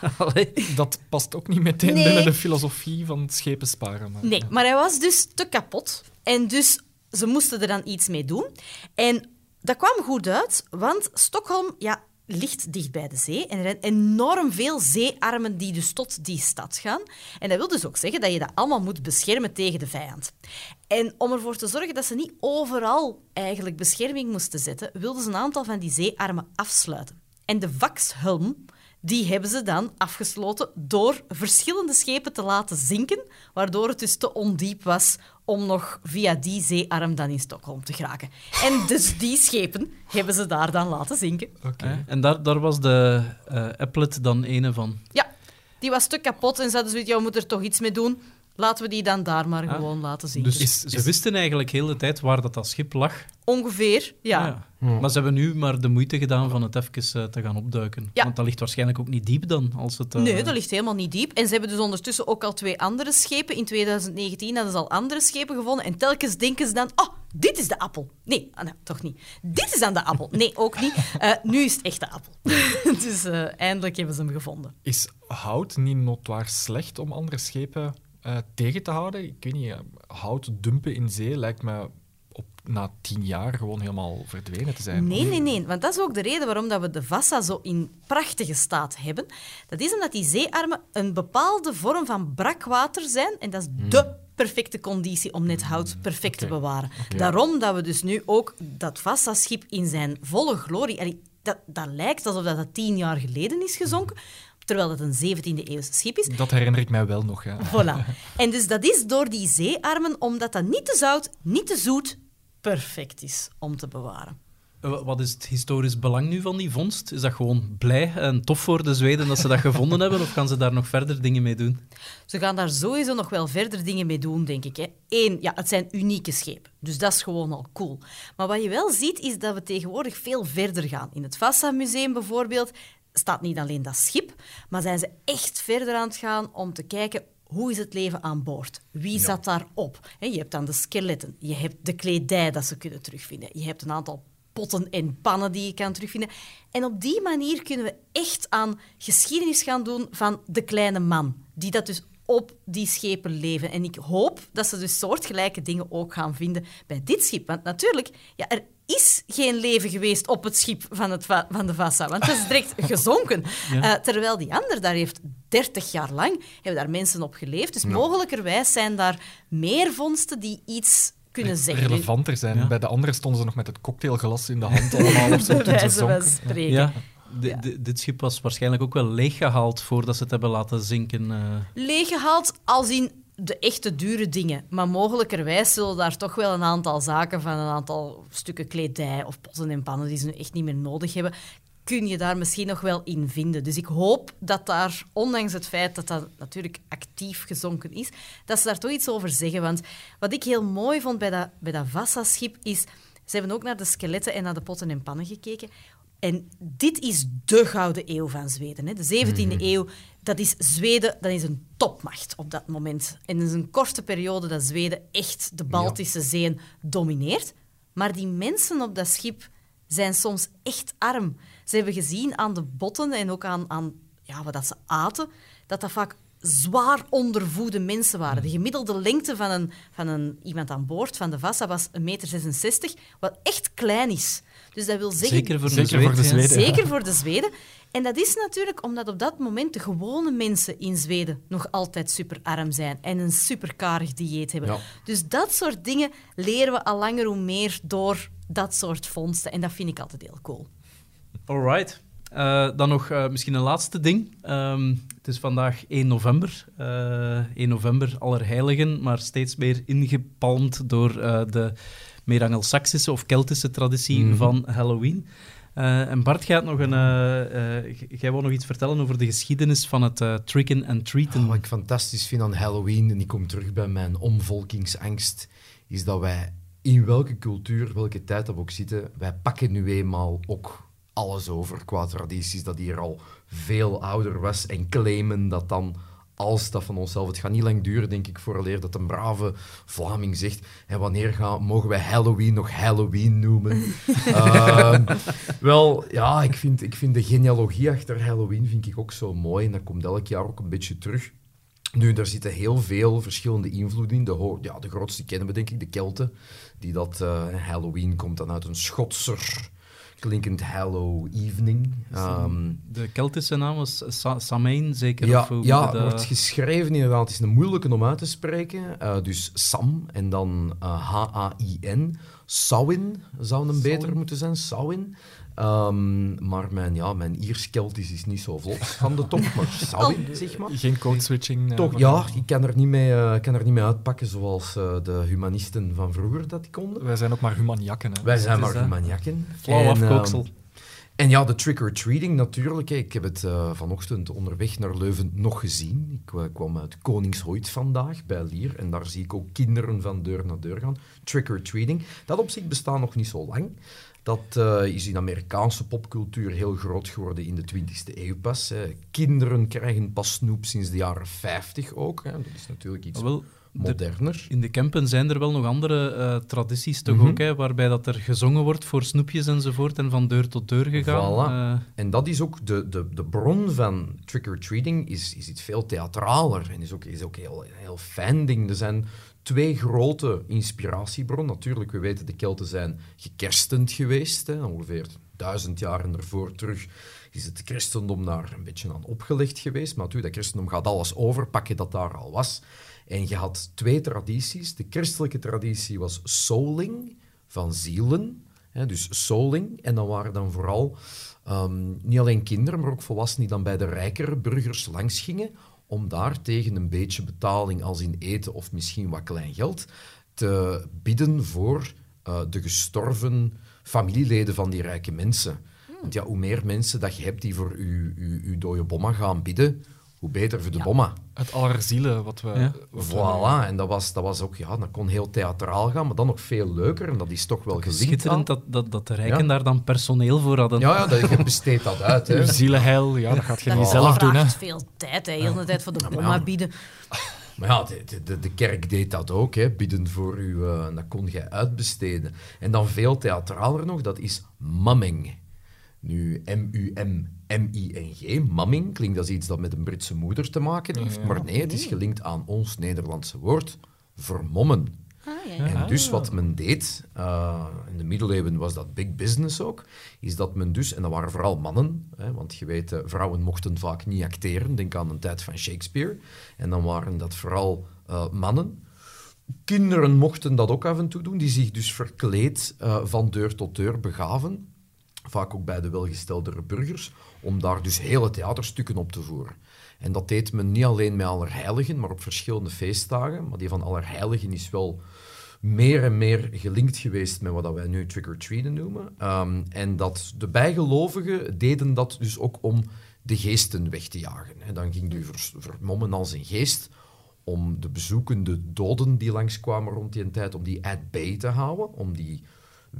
Dat past ook niet meteen Nee. binnen de filosofie van schepen sparen. Maar, nee, maar hij was dus te kapot. En dus ze moesten er dan iets mee doen. En dat kwam goed uit, want Stockholm ja, ligt dicht bij de zee. En er zijn enorm veel zeearmen die dus tot die stad gaan. En dat wil dus ook zeggen dat je dat allemaal moet beschermen tegen de vijand. En om ervoor te zorgen dat ze niet overal eigenlijk bescherming moesten zetten, wilden ze een aantal van die zeearmen afsluiten. En de Vaxhelm, die hebben ze dan afgesloten door verschillende schepen te laten zinken, waardoor het dus te ondiep was om nog via die zeearm dan in Stockholm te geraken. En dus die schepen hebben ze daar dan laten zinken. Oké. En daar, daar was de eh applet dan ene van. Ja, die was te kapot en ze hadden zoiets, ja, we moeten er toch iets mee doen. Laten we die dan daar maar Ah. gewoon laten zinken. Dus Is- ze is- wisten eigenlijk heel de tijd waar dat, dat schip lag. Ongeveer, ja. Ah, Maar ze hebben nu maar de moeite gedaan van het even eh, te gaan opduiken. Ja. Want dat ligt waarschijnlijk ook niet diep dan. Als het, eh, Nee, dat ligt helemaal niet diep. En ze hebben dus ondertussen ook al twee andere schepen. In 2019 hadden ze al andere schepen gevonden. En telkens denken ze dan, oh, dit is de appel. Nee, ah, nee, toch niet. Dit is dan de appel. Nee, ook niet. Eh, nu is het echt de appel. dus eh, eindelijk hebben ze hem gevonden. Is hout niet notoir slecht om andere schepen eh, tegen te houden? Ik weet niet, eh, hout dumpen in zee lijkt me op, na tien jaar gewoon helemaal verdwenen te zijn. Nee, nee, nee. Want dat is ook de reden waarom dat we de Vassa zo in prachtige staat hebben. Dat is omdat die zeearmen een bepaalde vorm van brakwater zijn. En dat is dé perfecte conditie om net hout perfect te bewaren. Daarom dat we dus nu ook dat Vassa-schip in zijn volle glorie... dat, dat lijkt alsof dat, dat tien jaar geleden is gezonken, terwijl dat een 17e-eeuwse schip is. Dat herinner ik mij wel nog. Ja. Voilà. En dus dat is door die zeearmen, omdat dat niet te zout, niet te zoet, perfect is om te bewaren. Eh, wa- Wat is het historisch belang nu van die vondst? Is dat gewoon blij en tof voor de Zweden dat ze dat gevonden hebben? Of gaan ze daar nog verder dingen mee doen? Ze gaan daar sowieso nog wel verder dingen mee doen, denk ik. Hè. Eén, ja, het zijn unieke schepen. Dus dat is gewoon al cool. Maar wat je wel ziet, is dat we tegenwoordig veel verder gaan. In het Vassa-museum bijvoorbeeld staat niet alleen dat schip, maar zijn ze echt verder aan het gaan om te kijken hoe is het leven aan boord? Wie zat daarop? Je hebt dan de skeletten, je hebt de kledij dat ze kunnen terugvinden, je hebt een aantal potten en pannen die je kan terugvinden. En op die manier kunnen we echt aan geschiedenis gaan doen van de kleine man, die dat dus op die schepen leven. En ik hoop dat ze dus soortgelijke dingen ook gaan vinden bij dit schip. Want natuurlijk, ja, er is geen leven geweest op het schip van, het va- van de Vassa, want het is direct gezonken. Eh, terwijl die ander daar heeft 30 jaar lang, hebben daar mensen op geleefd. Dus mogelijkerwijs zijn daar meer vondsten die iets kunnen zeggen. Relevanter zijn. Ja. Bij de andere stonden ze nog met het cocktailglas in de hand allemaal of zo toen ze zonken. Ja. di- di- dit schip was waarschijnlijk ook wel leeggehaald voordat ze het hebben laten zinken. eh. leeggehaald als in de echte dure dingen. Maar mogelijkerwijs zullen daar toch wel een aantal zaken van een aantal stukken kledij of potten en pannen die ze nu echt niet meer nodig hebben, kun je daar misschien nog wel in vinden. Dus ik hoop dat daar, ondanks het feit dat dat natuurlijk actief gezonken is, dat ze daar toch iets over zeggen. Want wat ik heel mooi vond bij dat, bij dat Vassa-schip is, ze hebben ook naar de skeletten en naar de potten en pannen gekeken. En dit is de gouden eeuw van Zweden. Hè. De 17e eeuw, dat is Zweden, dat is een topmacht op dat moment. En het is een korte periode dat Zweden echt de Baltische Zeeën domineert. Maar die mensen op dat schip zijn soms echt arm. Ze hebben gezien aan de botten en ook aan, aan ja, wat dat ze aten, dat dat vaak zwaar ondervoede mensen waren. De gemiddelde lengte van, een, van een, iemand aan boord van de Vassa was 1,66 meter, wat echt klein is. Dus dat wil zeggen... Zeker voor de Zeker voor de ja. Zweden. Zeker voor de Zweden. En dat is natuurlijk omdat op dat moment de gewone mensen in Zweden nog altijd superarm zijn en een superkarig dieet hebben. Ja. Dus dat soort dingen leren we al langer hoe meer door dat soort vondsten. En dat vind ik altijd heel cool. Alright. Eh, dan nog eh, misschien een laatste ding. Ehm, het is vandaag 1 november. Eh 1 november, Allerheiligen, maar steeds meer ingepalmd door eh, de meer Angelsaksische of Keltische traditie Mhm. van Halloween. Eh, en Bart gaat nog een. eh, eh, jij wil nog iets vertellen over de geschiedenis van het tricken en treaten. Wat ik fantastisch vind aan Halloween, en ik kom terug bij mijn omvolkingsangst, is dat wij in welke cultuur, welke tijd dat we ook zitten, wij pakken nu eenmaal ook alles over qua tradities dat hier al veel ouder was en claimen dat dan als dat van onszelf. Het gaat niet lang duren, denk ik, vooraleer dat een brave Vlaming zegt en wanneer gaan, mogen wij Halloween nog Halloween noemen? Ehm, wel, ja, ik vind, ik vind de genealogie achter Halloween vind ik ook zo mooi en dat komt elk jaar ook een beetje terug. Nu, daar zitten heel veel verschillende invloeden in. De, ja, de grootste kennen we denk ik, de Kelten. Die dat, eh, Halloween komt dan uit een Schotser klinkend Hallow Evening. Ehm, De Keltische naam was Sa Samhain, zeker? ja, of ja wordt geschreven inderdaad. Het is een moeilijke om uit te spreken. Eh, dus Sam en dan eh, H-A-I-N. Sawin zou een beter moeten zijn. Sawin. Ehm, maar mijn, ja, mijn Iers-Keltisch is niet zo vlot van de top. Maar Sawin, zeg maar. Geen code-switching. eh, Toch, ja, ik kan er niet mee, eh, kan er niet mee uitpakken zoals eh, de humanisten van vroeger dat konden. Wij zijn ook maar humaniakken. Hè. Wij zijn maar humaniakken. Flauw En, afkooksel. ehm, en ja, de trick-or-treating natuurlijk. hè. Ik heb het eh, vanochtend onderweg naar Leuven nog gezien. Ik kwam uit Koningshoit vandaag bij Lier. En daar zie ik ook kinderen van deur naar deur gaan. Trick-or-treating. Dat op zich bestaat nog niet zo lang. Dat eh, is in Amerikaanse popcultuur heel groot geworden in de 20e eeuw pas. Hè. Kinderen krijgen pas snoep sinds de jaren 50 ook. Hè. Dat is natuurlijk iets wel, de- moderner. in de Kempen zijn er wel nog andere eh, tradities toch Mhm. ook, hè, waarbij dat er gezongen wordt voor snoepjes enzovoort en van deur tot deur gegaan. Voilà. Eh, En dat is ook de, de, de bron van trick-or-treating, is, is iets veel theatraler en is ook, is ook heel, heel fijn ding. Er zijn twee grote inspiratiebronnen. Natuurlijk, we weten, de Kelten zijn gekerstend geweest, hè, ongeveer duizend jaar en ervoor terug is het christendom daar een beetje aan opgelegd geweest. Maar natuurlijk, dat christendom gaat alles overpakken dat daar al was. En je had twee tradities. De christelijke traditie was souling, van zielen. Hè, dus souling. En dan waren dan vooral ehm, niet alleen kinderen, maar ook volwassenen die dan bij de rijkere burgers langs gingen om daar tegen een beetje betaling als in eten of misschien wat klein geld te bidden voor eh, de gestorven familieleden van die rijke mensen. Want ja, hoe meer mensen dat je hebt die voor uw, uw, uw dode bomma gaan bidden, hoe beter voor de Ja. bomma. Het allerzielen wat we... Voilà, en dat was, dat was ook, ja, dat kon heel theatraal gaan, maar dan nog veel leuker. En dat is toch wel gelinkt schitterend dat, dat, dat de rijken Ja. daar dan personeel voor hadden. Ja, ja, dat, je besteedt dat uit. Hè. Zielenheil, ja, dat gaat je Dat niet zelf doen. Hè. vraagt veel tijd, hè. heel de tijd voor de bomma bieden. Maar ja, de, de, de kerk deed dat ook, hè, bidden voor u, eh, en dat kon jij uitbesteden. En dan veel theatraler nog, dat is mamming. Nu, M-U-M-M-I-N-G, mamming, klinkt als iets dat met een Britse moeder te maken heeft, maar nee, het is gelinkt aan ons Nederlandse woord, vermommen. Ah, ja. En dus wat men deed, eh, in de middeleeuwen was dat big business ook, is dat men dus, en dat waren vooral mannen, hè, want je weet, eh, vrouwen mochten vaak niet acteren, denk aan de tijd van Shakespeare, en dan waren dat vooral eh, mannen. Kinderen mochten dat ook af en toe doen, die zich dus verkleed van deur tot deur begaven, vaak ook bij de welgesteldere burgers, om daar dus hele theaterstukken op te voeren. En dat deed men niet alleen met Allerheiligen, maar op verschillende feestdagen. Maar die van Allerheiligen is wel meer en meer gelinkt geweest met wat wij nu trick-or-treaten noemen. Ehm, en dat de bijgelovigen deden dat dus ook om de geesten weg te jagen. En dan ging u vers- vermommen als een geest om de bezoekende doden die langskwamen rond die tijd, om die at bay te houden, om die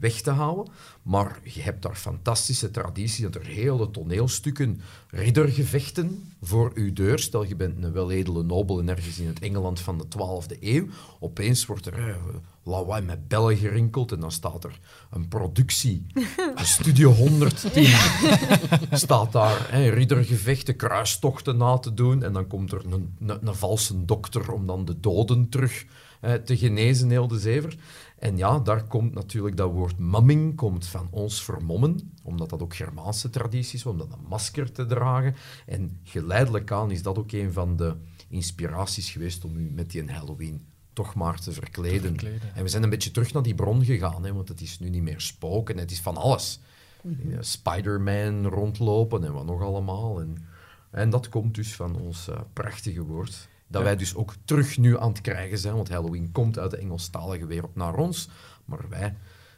weg te houden. Maar je hebt daar fantastische tradities, dat er hele toneelstukken, riddergevechten voor uw deur. Stel, je bent een weledele nobel en ergens in het Engeland van de 12e eeuw. Opeens wordt er eh, lawaai met bellen gerinkeld en dan staat er een productie, een Studio 110, staat daar hè, riddergevechten, kruistochten na te doen en dan komt er een, een, een valse dokter om dan de doden terug te genezen, heel de zever. En ja, daar komt natuurlijk dat woord mamming komt van ons vermommen, omdat dat ook Germaanse traditie is, om dat een masker te dragen. En geleidelijk aan is dat ook een van de inspiraties geweest om u met die Halloween toch maar te verkleden. En we zijn een beetje terug naar die bron gegaan, hè, want het is nu niet meer spoken, het is van alles. Ja, Spider-Man rondlopen en wat nog allemaal. En, en dat komt dus van ons eh, prachtige woord. Dat wij dus ook terug nu aan het krijgen zijn, want Halloween komt uit de Engelstalige wereld naar ons. Maar wij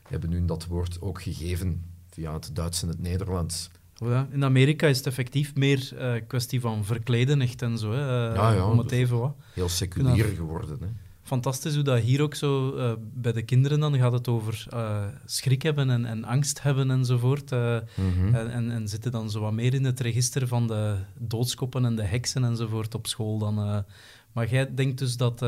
hebben nu dat woord ook gegeven via het Duits en het Nederlands. Ja, in Amerika is het effectief meer eh kwestie van verkleden echt en zo. Hè, eh, Ja, ja, om het dus- even wat. Heel seculier geworden. Hè. Fantastisch hoe dat hier ook zo eh, bij de kinderen dan gaat het over eh, schrik hebben en, en angst hebben enzovoort. Mhm. en, en, en zitten dan zo wat meer in het register van de doodskoppen en de heksen enzovoort op school dan. maar jij denkt dus dat,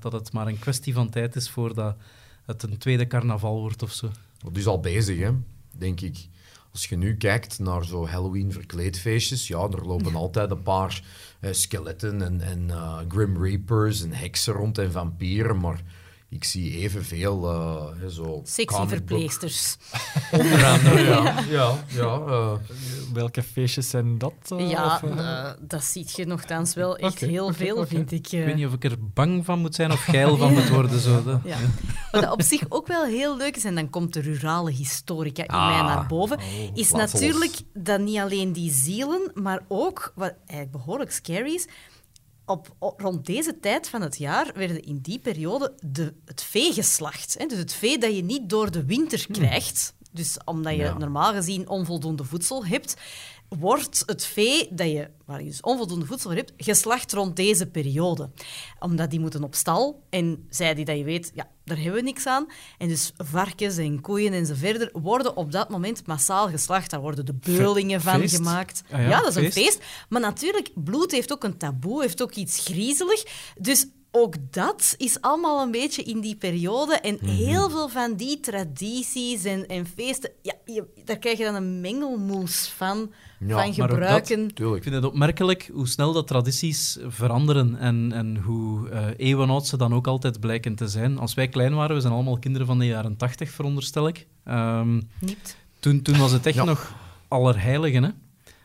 dat het maar een kwestie van tijd is voordat het een tweede carnaval wordt of zo. Dat is al bezig, hè, denk ik. Als je nu kijkt naar zo Halloween verkleedfeestjes, ja, er lopen altijd een paar eh, skeletten en, en eh, Grim Reapers en heksen rond en vampieren, maar ik zie evenveel eh, hè, zo... Sexy comic book- verpleegsters. Onder andere, ja. ja, ja eh, Welke feestjes zijn dat? eh, ja, of, dat ziet je nogthans wel echt heel veel, vind ik. eh. Ik weet niet of ik er bang van moet zijn of geil van moet worden. Zo. Dat- Ja. Wat dat op zich ook wel heel leuk is, en dan komt de rurale historica in Ah. mij naar boven, is laat ze natuurlijk dat niet alleen die zielen, maar ook, wat eigenlijk behoorlijk scary is, op, op- rond deze tijd van het jaar werden in die periode de, het vee geslacht. Hè? Dus het vee dat je niet door de winter krijgt, dus omdat je Ja. normaal gezien onvoldoende voedsel hebt, wordt het vee dat je, waar je dus onvoldoende voedsel hebt, geslacht rond deze periode. Omdat die moeten op stal en zij die dat je weet, ja, daar hebben we niks aan. En dus varkens en koeien en zo verder worden op dat moment massaal geslacht. Daar worden de beulingen van feest? gemaakt. Ah ja, ja, dat is feest. een feest. Maar natuurlijk, bloed heeft ook een taboe, heeft ook iets griezelig. Dus ook dat is allemaal een beetje in die periode. En Mhm. heel veel van die tradities en, en feesten, ja, je- daar krijg je dan een mengelmoes van, Ja, van maar ook dat- gebruiken. Ik vind het opmerkelijk hoe snel dat tradities veranderen en, en hoe eh eeuwenoud ze dan ook altijd blijken te zijn. Als wij klein waren, we zijn allemaal kinderen van de jaren tachtig, veronderstel ik. Ehm, Niet. toen, toen was het echt Ja. nog allerheiligen, hè?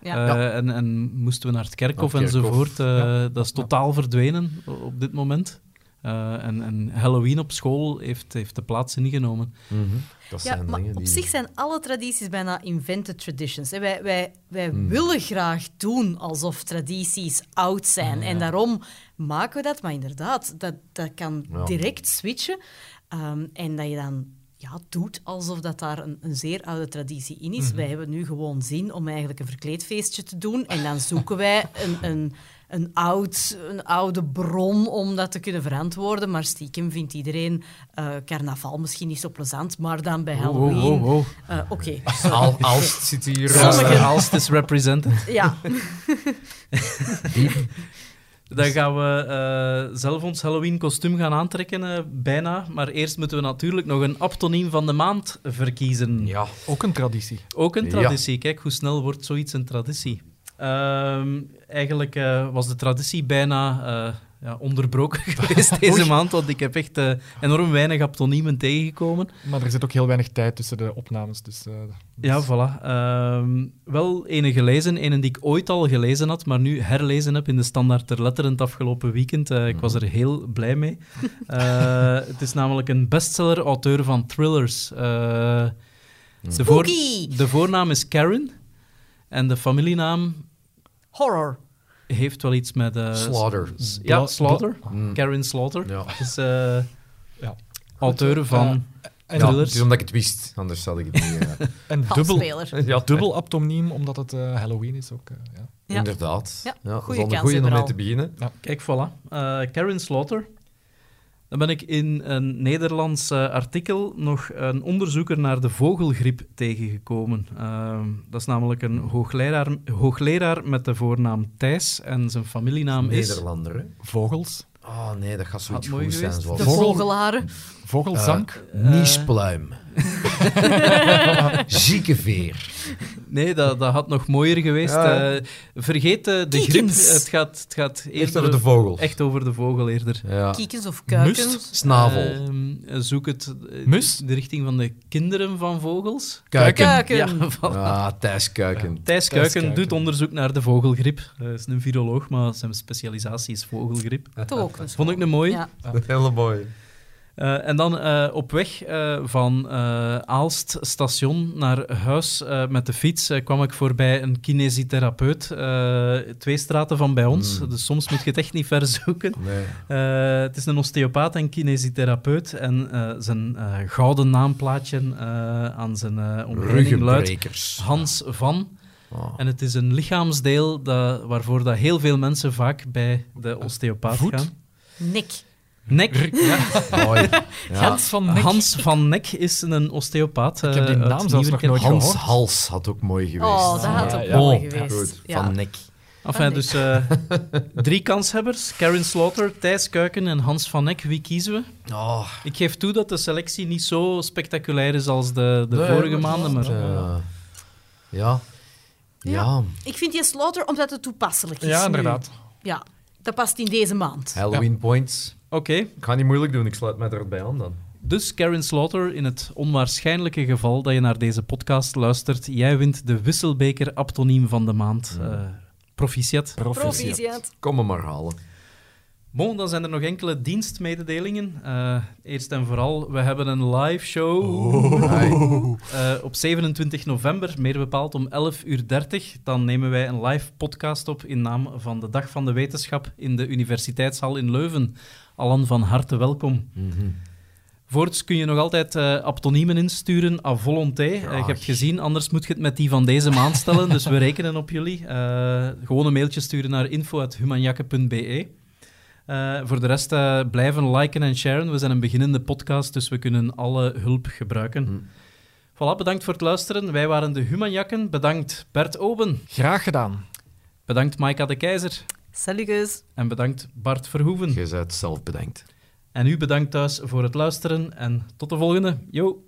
Ja. Eh, En, en moesten we naar het kerkhof Naar het kerkhof, enzovoort. Eh, ja. Dat is totaal verdwenen op dit moment. Eh, en, en Halloween op school heeft, heeft de plaats ingenomen. Mhm. Dat Ja, zijn maar dingen op die... zich zijn alle tradities bijna invented traditions. hè. Wij, wij, wij Hmm. willen graag doen alsof tradities oud zijn. En daarom maken we dat. Maar inderdaad, dat, dat kan Ja. direct switchen. Ehm, en dat je dan ja, doet alsof dat daar een, een zeer oude traditie in Mhm. is. Wij hebben nu gewoon zin om eigenlijk een verkleedfeestje te doen. En dan zoeken wij een... een een, oud, een oude bron om dat te kunnen verantwoorden. Maar stiekem vindt iedereen eh, carnaval misschien niet zo plezant. Maar dan bij Halloween... Oh, oh, oh. Eh, Oké, Al, Alst zit hier... Ja, Sommigen- Aalst is represented. ja. Dan gaan we eh, zelf ons Halloween-kostuum gaan aantrekken, eh, bijna. Maar eerst moeten we natuurlijk nog een aptoniem van de maand verkiezen. Ja. Ook een traditie. Ook een Ja. traditie. Kijk, hoe snel wordt zoiets een traditie? Ehm, eigenlijk eh, was de traditie bijna eh, ja, onderbroken geweest deze maand, want ik heb echt eh, enorm weinig aptoniemen tegengekomen. Maar er zit ook heel weinig tijd tussen de opnames. Dus, eh, Ja, dus- voilà. Ehm, wel ene gelezen, ene die ik ooit al gelezen had, maar nu herlezen heb in de Standaard ter Letter het afgelopen weekend. Eh, ik was er heel blij mee. Eh, het is namelijk een bestseller, auteur van thrillers. Eh, de, voor- de voornaam is Karen en de familienaam Horror. Heeft wel iets met... eh, Slaughter. s- Ja, Bla- Slaughter. Mm. Karen Slaughter. Ja. is eh Ja. auteur Goed, van... En, Ja, Thrillers. het is omdat ik het wist, anders had ik het niet. eh, en dubbel, ja, dubbel aptoniem, omdat het eh, Halloween is ook. eh, ja. Ja. Inderdaad. Ja, dat goeie is al een kans goeie om mee te beginnen. Kijk, voilà. Eh Karen Slaughter. Dan ben ik in een Nederlands eh, artikel nog een onderzoeker naar de vogelgriep tegengekomen. Ehm, dat is namelijk een hoogleraar, hoogleraar met de voornaam Thijs en zijn familienaam is... Nederlander, hè? Vogels, Oh nee, dat gaat zoiets goed zijn. Zoals De Vogel- vogelaren. Vogelzank. Eh, Niespluim. Ziekeveer. Nee, dat, dat had nog mooier geweest. Ja. Eh, vergeet de griep. Kiekens. Het gaat, het gaat Echt eerder over de vogel. echt over de vogel eerder. Ja. Kiekens of kuikens. Snavel. Ehm, zoek het Mus? de richting van de kinderen van vogels. Kuiken. Kuiken. Ja, voilà. Ah, Thijs Kuiken. Thijs Thijs Kuiken Kuiken. doet onderzoek naar de vogelgriep. Hij is een viroloog, maar zijn specialisatie is vogelgriep. Toch ook een Vond ik een mooi. Ja. Hele mooi. Eh, en dan eh, op weg eh, van eh, Aalst station naar huis eh, met de fiets kwam ik voorbij een kinesitherapeut. eh, twee straten van bij ons, Mm. dus soms moet je het echt niet ver zoeken. Nee. Eh, het is een osteopaat en kinesitherapeut. En eh, zijn eh, gouden naamplaatje eh, aan zijn uh, omgeving luidt. Hans van. Oh. En het is een lichaamsdeel dat, waarvoor dat heel veel mensen vaak bij de osteopaat Voet? gaan. Nek. Nek. Ja. Hans van Nek. Hans van Nek is een osteopaat. Ik heb die eh, uit naam zelfs nog nooit Hans gehoord. Hals had ook mooi geweest. Oh, dat had Ja, ook ja. mooi Oh, geweest. Goed, Ja. van nek. Enfin, dus eh, drie kanshebbers. Karen Slaughter, Thijs Kuiken en Hans van Nek. Wie kiezen we? Oh, Ik geef toe dat de selectie niet zo spectaculair is als de, de Nee, vorige maanden. Maar eh, ja. Ja. Ja. Ik vind die slaughter omdat het toepasselijk is. Ja, nu. inderdaad. Ja, dat past in deze maand. Halloween points. Oké. Ik ga niet moeilijk doen, ik sluit mij erbij aan dan. Dus Karen Slaughter, in het onwaarschijnlijke geval dat je naar deze podcast luistert, jij wint de Wisselbeker Aptoniem van de maand. Eh proficiat. Proficiat. Kom me maar halen. Bon, dan zijn er nog enkele dienstmededelingen. Eh, eerst en vooral, we hebben een live show Eh, op 27 november, meer bepaald om 11.30 uur. Dan nemen wij een live podcast op in naam van de Dag van de Wetenschap in de Universiteitshal in Leuven. Allen van harte welkom. Mhm. Voorts kun je nog altijd eh aptoniemen insturen à volonté. Eh, je hebt gezien, anders moet je het met die van deze maand stellen. dus we rekenen op jullie. Eh, gewoon een mailtje sturen naar info.humanjakke.be. Eh, voor de rest eh, blijven liken en sharen. We zijn een beginnende podcast, dus we kunnen alle hulp gebruiken. Hm. Voilà, bedankt voor het luisteren. Wij waren de Humanjakken. Bedankt Bert Oben. Graag gedaan. Bedankt Maika de Keizer. Salut. En bedankt Bart Verhoeven. Je bent zelf bedankt. En u bedankt thuis voor het luisteren. En tot de volgende. Yo!